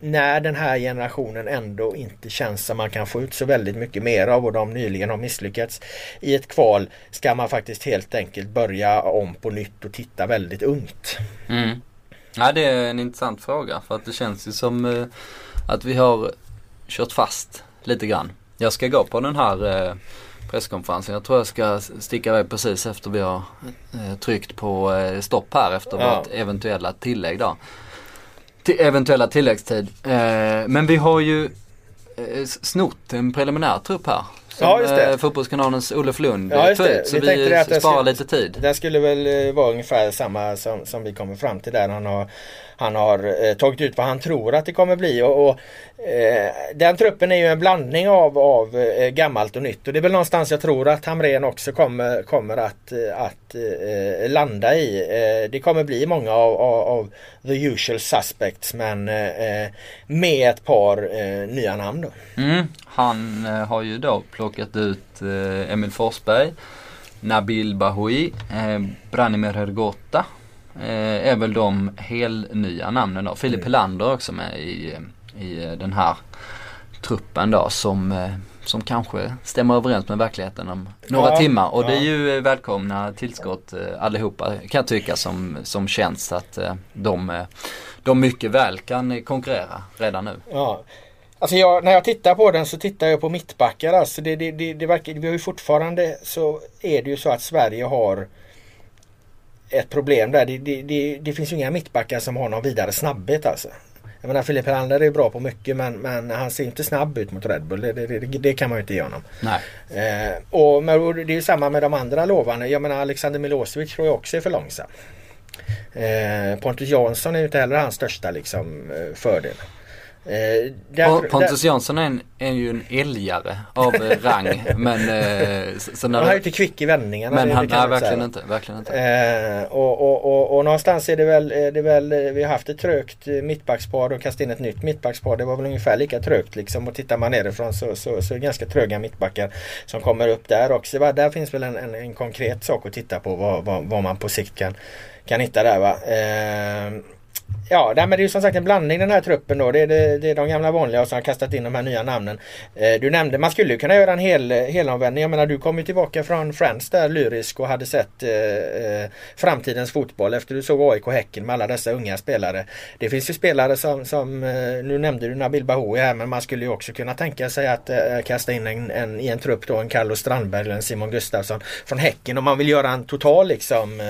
när den här generationen ändå inte känns som man kan få ut så väldigt mycket mer av och de nyligen har misslyckats i ett kval ska man faktiskt helt enkelt börja om på nytt och titta väldigt ungt. Mm. Ja det är en intressant fråga för att det känns ju som eh, att vi har kört fast lite grann. Jag ska gå på den här eh, presskonferensen. Jag tror jag ska sticka iväg precis efter vi har eh, tryckt på eh, stopp här efter ja. vårt eventuella tillägg då. Till eventuella tilläggstid. Eh, men vi har ju eh, snott en preliminär trupp här. Som ja, just det. Eh, fotbollskanalens Olof Lund ja, just det. Så vi, vi sparar lite tid. Det skulle väl vara ungefär samma som, som vi kommer fram till där. Han har han har eh, tagit ut vad han tror att det kommer bli. Och, och eh, Den truppen är ju en blandning av, av eh, gammalt och nytt. Och det är väl någonstans jag tror att Hamrén också kommer, kommer att, eh, att eh, landa i. Eh, det kommer bli många av, av, av the usual suspects men eh, eh, med ett par nya namn. Då. Mm. Han har ju då plockat ut Emil Forsberg Nabil Bahoui, eh, Branimir Hergota eh, är väl de helt nya namnen då. Filip mm. Helander också med i, i den här truppen då som, eh, som kanske stämmer överens med verkligheten om några ja, timmar. Och ja. det är ju välkomna tillskott eh, allihopa kan jag tycka som, som känns att eh, de, de mycket väl kan konkurrera redan nu. Ja. Alltså jag, när jag tittar på den så tittar jag på mittbackar. Alltså det, det, det, det verkar, vi har ju fortfarande så är det ju så att Sverige har ett problem där. Det, det, det, det finns ju inga mittbackar som har någon vidare snabbhet alltså. Jag menar Filip Helander är bra på mycket men, men han ser inte snabb ut mot Red Bull. Det, det, det, det kan man ju inte ge honom. Nej. Eh, och, men, det är ju samma med de andra lovande. Jag menar Alexander Milosevic tror jag också är för långsam. Eh, Pontus Jansson är ju inte heller hans största liksom, eh, fördel. Eh, där, Pontus där, Jansson är, en, är ju en älgare av eh, rang. men, eh, så när han är inte kvick i vändningarna. Men han, nej, verkligen inte, verkligen inte. Eh, och, och, och, och, någonstans är det väl, det väl, vi har haft ett trögt mittbackspar och kastat in ett nytt mittbackspar. Det var väl ungefär lika trögt liksom. Och tittar man nerifrån så, så, så är det ganska tröga mittbackar som kommer upp där också. Där finns väl en, en, en konkret sak att titta på vad, vad, vad man på sikt kan, kan hitta där va. Eh, Ja, nej, men det är ju som sagt en blandning den här truppen då. Det är, det, det är de gamla vanliga som har kastat in de här nya namnen. Eh, du nämnde, man skulle ju kunna göra en hel, eh, helomvändning. Jag menar du kom ju tillbaka från Friends där lyrisk och hade sett eh, eh framtidens fotboll efter du såg AIK Häcken med alla dessa unga spelare. Det finns ju spelare som, som eh, nu nämnde du Nabil Bahoui här men man skulle ju också kunna tänka sig att eh, kasta in en, en, i en trupp då en Carlos Strandberg eller en Simon Gustafsson från Häcken om man vill göra en total liksom eh,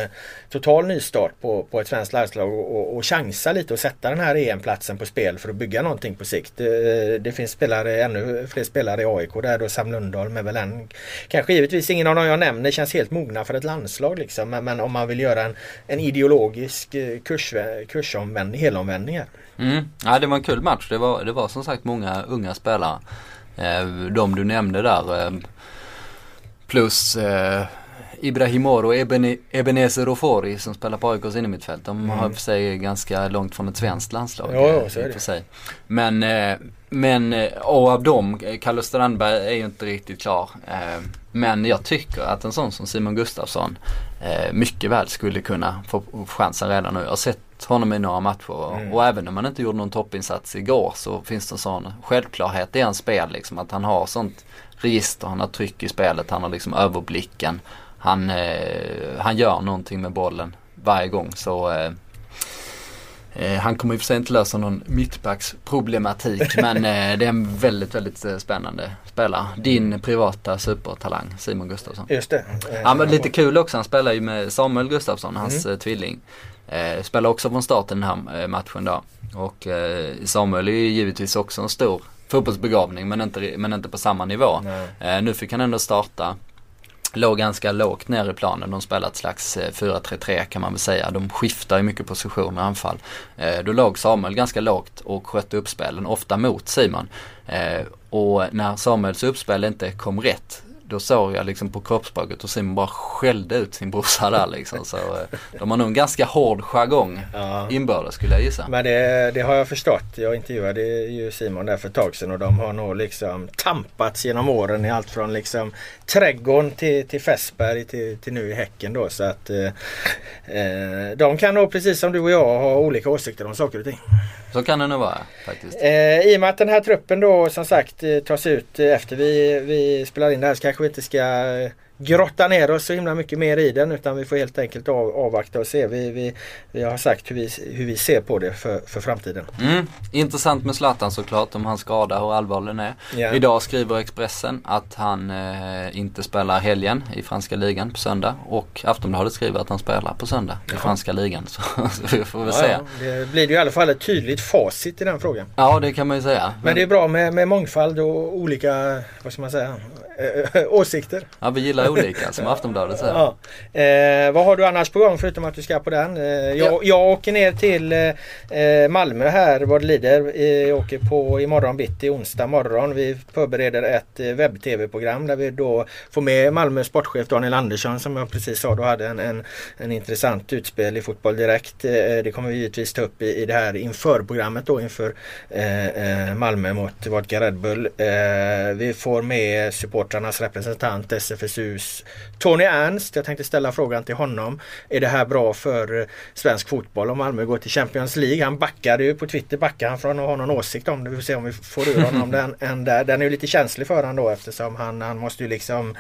total nystart på, på ett svenskt landslag och, och, och chansa lite och sätta den här EM-platsen på spel för att bygga någonting på sikt. Det, det finns spelare, ännu fler spelare i AIK där då Sam Lundahl är väl en Kanske givetvis ingen av dem jag nämner känns helt mogna för ett landslag liksom. Men, men om man vill göra en, en ideologisk eh, kurs, kursomvändning, helomvändning här. Mm. Ja det var en kul match. Det var, det var som sagt många unga spelare. Eh, de du nämnde där. Eh, plus eh, Ibrahimor och Ebenezer Ofori som spelar på AIKs innermittfält. De har mm. för sig ganska långt från ett svenskt landslag. Ja, ja så är det. Sig. Men, eh, men eh, och av dem, Carlos Strandberg är ju inte riktigt klar. Eh, men jag tycker att en sån som Simon Gustafsson mycket väl skulle kunna få chansen redan nu. Jag har sett honom i några matcher mm. och även om han inte gjorde någon toppinsats igår så finns det en sån självklarhet i hans spel liksom att han har sånt register, han har tryck i spelet, han har liksom överblicken han, eh, han gör någonting med bollen varje gång. Så eh, eh han kommer i och för sig inte lösa någon mittbacksproblematik men det är en väldigt, väldigt spännande spelare. Din privata supertalang Simon Gustafsson. Just det. Ja men lite kul också, han spelar ju med Samuel Gustafsson, hans mm. tvilling. Spelar också från starten den här matchen då. Och Samuel är ju givetvis också en stor fotbollsbegåvning men inte, men inte på samma nivå. Eh, nu fick han ändå starta låg ganska lågt ner i planen. De spelade ett slags eh, 4-3-3 kan man väl säga. De skiftar ju mycket position och anfall. Eh, då låg Samuel ganska lågt och skötte uppspelen, ofta mot Simon. Eh, och när Samuels uppspel inte kom rätt då såg jag liksom på kroppsspråket och Simon bara skällde ut sin brorsa där liksom. Så eh, de har nog en ganska hård jargong ja. inbördes skulle jag gissa. Men det, det, har jag förstått. Jag intervjuade ju Simon där för ett tag sedan och de har nog liksom tampats genom åren i allt från liksom trädgården till, till Fässberg till, till nu i Häcken då. Så att eh, eh, de kan nog precis som du och jag ha olika åsikter om saker och ting. Så kan det nog vara faktiskt. Eh, I och med att den här truppen då som sagt eh, tas ut efter vi, vi spelar in det här så kanske vi inte ska eh, grotta ner oss så himla mycket mer i den utan vi får helt enkelt av, avvakta och se. Vi, vi, vi har sagt hur vi, hur vi ser på det för, för framtiden. Mm. Intressant med Zlatan såklart om hans skada, hur allvarlig den är. Yeah. Idag skriver Expressen att han eh, inte spelar helgen i franska ligan på söndag och Aftonbladet skriver att han spelar på söndag i franska ligan. Så, så vi får väl ja, se. Ja. Det blir ju i alla fall ett tydligt facit i den frågan. Ja det kan man ju säga. Men, Men det är bra med, med mångfald och olika, vad ska man säga, åsikter. Ja vi gillar olika som Aftonbladet säger. Ja. Eh, vad har du annars på gång förutom att du ska på den? Eh, jag, ja. jag åker ner till eh, Malmö här vad det lider. Eh, jag åker på imorgon bitti, onsdag morgon. Vi förbereder ett eh, webb-tv-program där vi då får med Malmö sportchef Daniel Andersson som jag precis sa då hade en, en, en intressant utspel i Fotboll Direkt. Eh, det kommer vi givetvis ta upp i, i det här inför-programmet då inför eh, Malmö mot Vodka Red Bull. vi får med supportrarnas representant SFSU hus. Tony Ernst, jag tänkte ställa frågan till honom. Är det här bra för eh, svensk fotboll om Malmö går till Champions League? Han backade ju på Twitter backade han från att ha någon åsikt om det. Vi får se om vi får ur honom den, en där. Den är ju lite känslig för honom då eftersom han, han måste ju liksom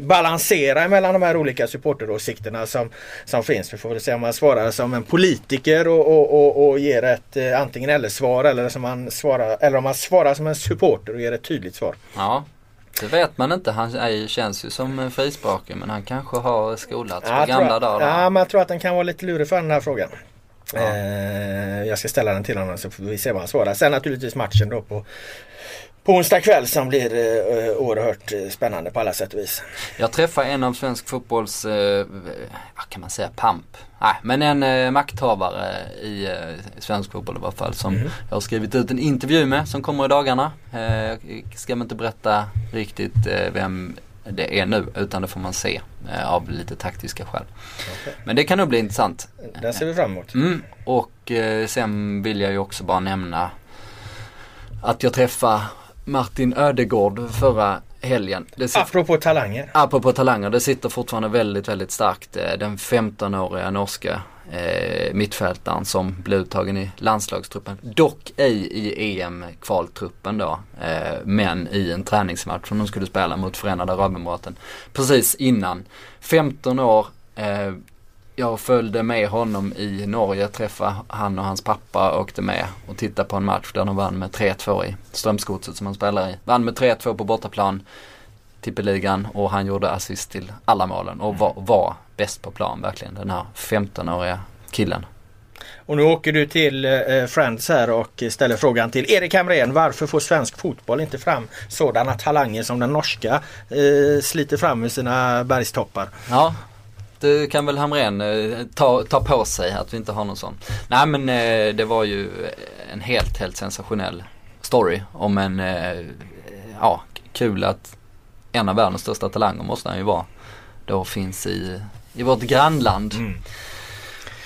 balansera mellan de här olika supporteråsikterna som, som finns. Vi får väl se om han svarar som en politiker och, och, och, och ger ett eh, antingen eller svar eller, som han svarar, eller om han svarar som en supporter och ger ett tydligt svar. Ja, Det vet man inte. Han är, känns ju som frispråkig men han kanske har skolats Ja, på gamla att- dagar. Ja, men jag tror att den kan vara lite lurig för den här frågan. Ja. Eh, jag ska ställa den till honom så får vi se vad han svarar. Sen naturligtvis matchen då på, på onsdag kväll som blir eh, oerhört eh, spännande på alla sätt och vis. Jag träffade en av svensk fotbolls, eh, kan man säga, pamp. Nej, men en eh, makthavare i eh, svensk fotboll i alla fall som Mhm. jag har skrivit ut en intervju med som kommer i dagarna. Eh, jag ska inte berätta riktigt eh, vem det är nu utan det får man se eh, av lite taktiska skäl. Okej. Men det kan nog bli intressant. Den ser vi fram emot. Mm, och eh, sen vill jag ju också bara nämna att jag träffade Martin Ödegård förra helgen. Det sitter, Apropå talanger. apropå talanger, det sitter fortfarande väldigt, väldigt starkt. Eh, Den 15-åriga norska eh, mittfältaren som blev uttagen i landslagstruppen. Dock ej i EM-kvaltruppen då. Eh, men i en träningsmatch som de skulle spela mot Förenade Arabemiraten. Precis innan. 15 år. Eh, jag följde med honom i Norge, träffade han och hans pappa åkte med och tittade på en match där de vann med 3-2 i Strömsgodset som han spelar i. Vann med 3-2 på bortaplan, tippeligan och han gjorde assist till alla målen och var, var bäst på plan verkligen. Den här 15-åriga killen. Och nu åker du till eh, Friends här och ställer frågan till Erik Hamrén. Varför får svensk fotboll inte fram sådana talanger som den norska eh, sliter fram med sina bergstoppar? Ja, det kan väl Hamrén eh, ta, ta på sig att vi inte har någon sån. Nej men eh, det var ju eh, en helt, helt sensationell story om en, ja, kul att en av världens största talanger måste han ju vara. Då finns i, i vårt grannland. Mm.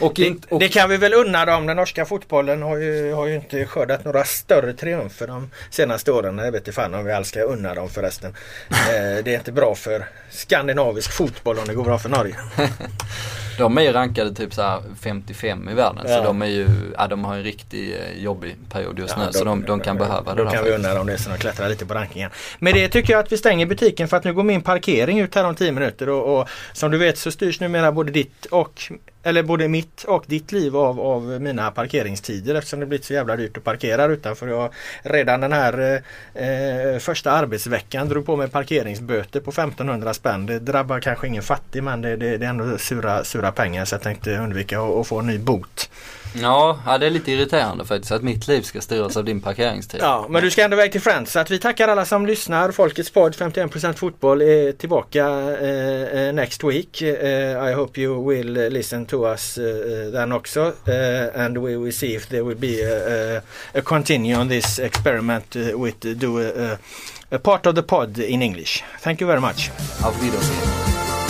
Det, in, och det kan vi väl unna dem. Den norska fotbollen har ju, har ju inte skördat några större triumfer de senaste åren. Jag vet inte fan om vi alls ska unna dem förresten. Eh, det är inte bra för skandinavisk fotboll om det går bra för Norge. de är ju rankade typ så här 55 i världen. Ja. Så de är ju, ja, de har en riktigt eh, jobbig period just Ja, nu. så de, de kan behöva det Då kan vi unna dem det så de klättrar lite på rankingen. Med det tycker jag att vi stänger butiken för att nu går min parkering ut här om 10 minuter. Och, och som du vet så styrs numera både ditt och eller både mitt och ditt liv av, av mina parkeringstider eftersom det blivit så jävla dyrt att parkera utanför. Jag redan den här eh, eh, första arbetsveckan drog på mig parkeringsböter på 1500 spänn. Det drabbar kanske ingen fattig men det, det, det är ändå sura, sura pengar så jag tänkte undvika att, att få en ny bot. Ja, ja, det är lite irriterande faktiskt att mitt liv ska styras av din parkeringstid. Ja, men du ska ändå iväg till Friends. Så att vi tackar alla som lyssnar. Folkets podd 51% fotboll är tillbaka eh, eh, next week. Eh, I hope you will listen to us eh, then also. Eh, and we will see if there will be a, a, a continue on this experiment uh, with uh, do a, a, a part of the pod in English. Thank you very much. Auf Wiedersehen.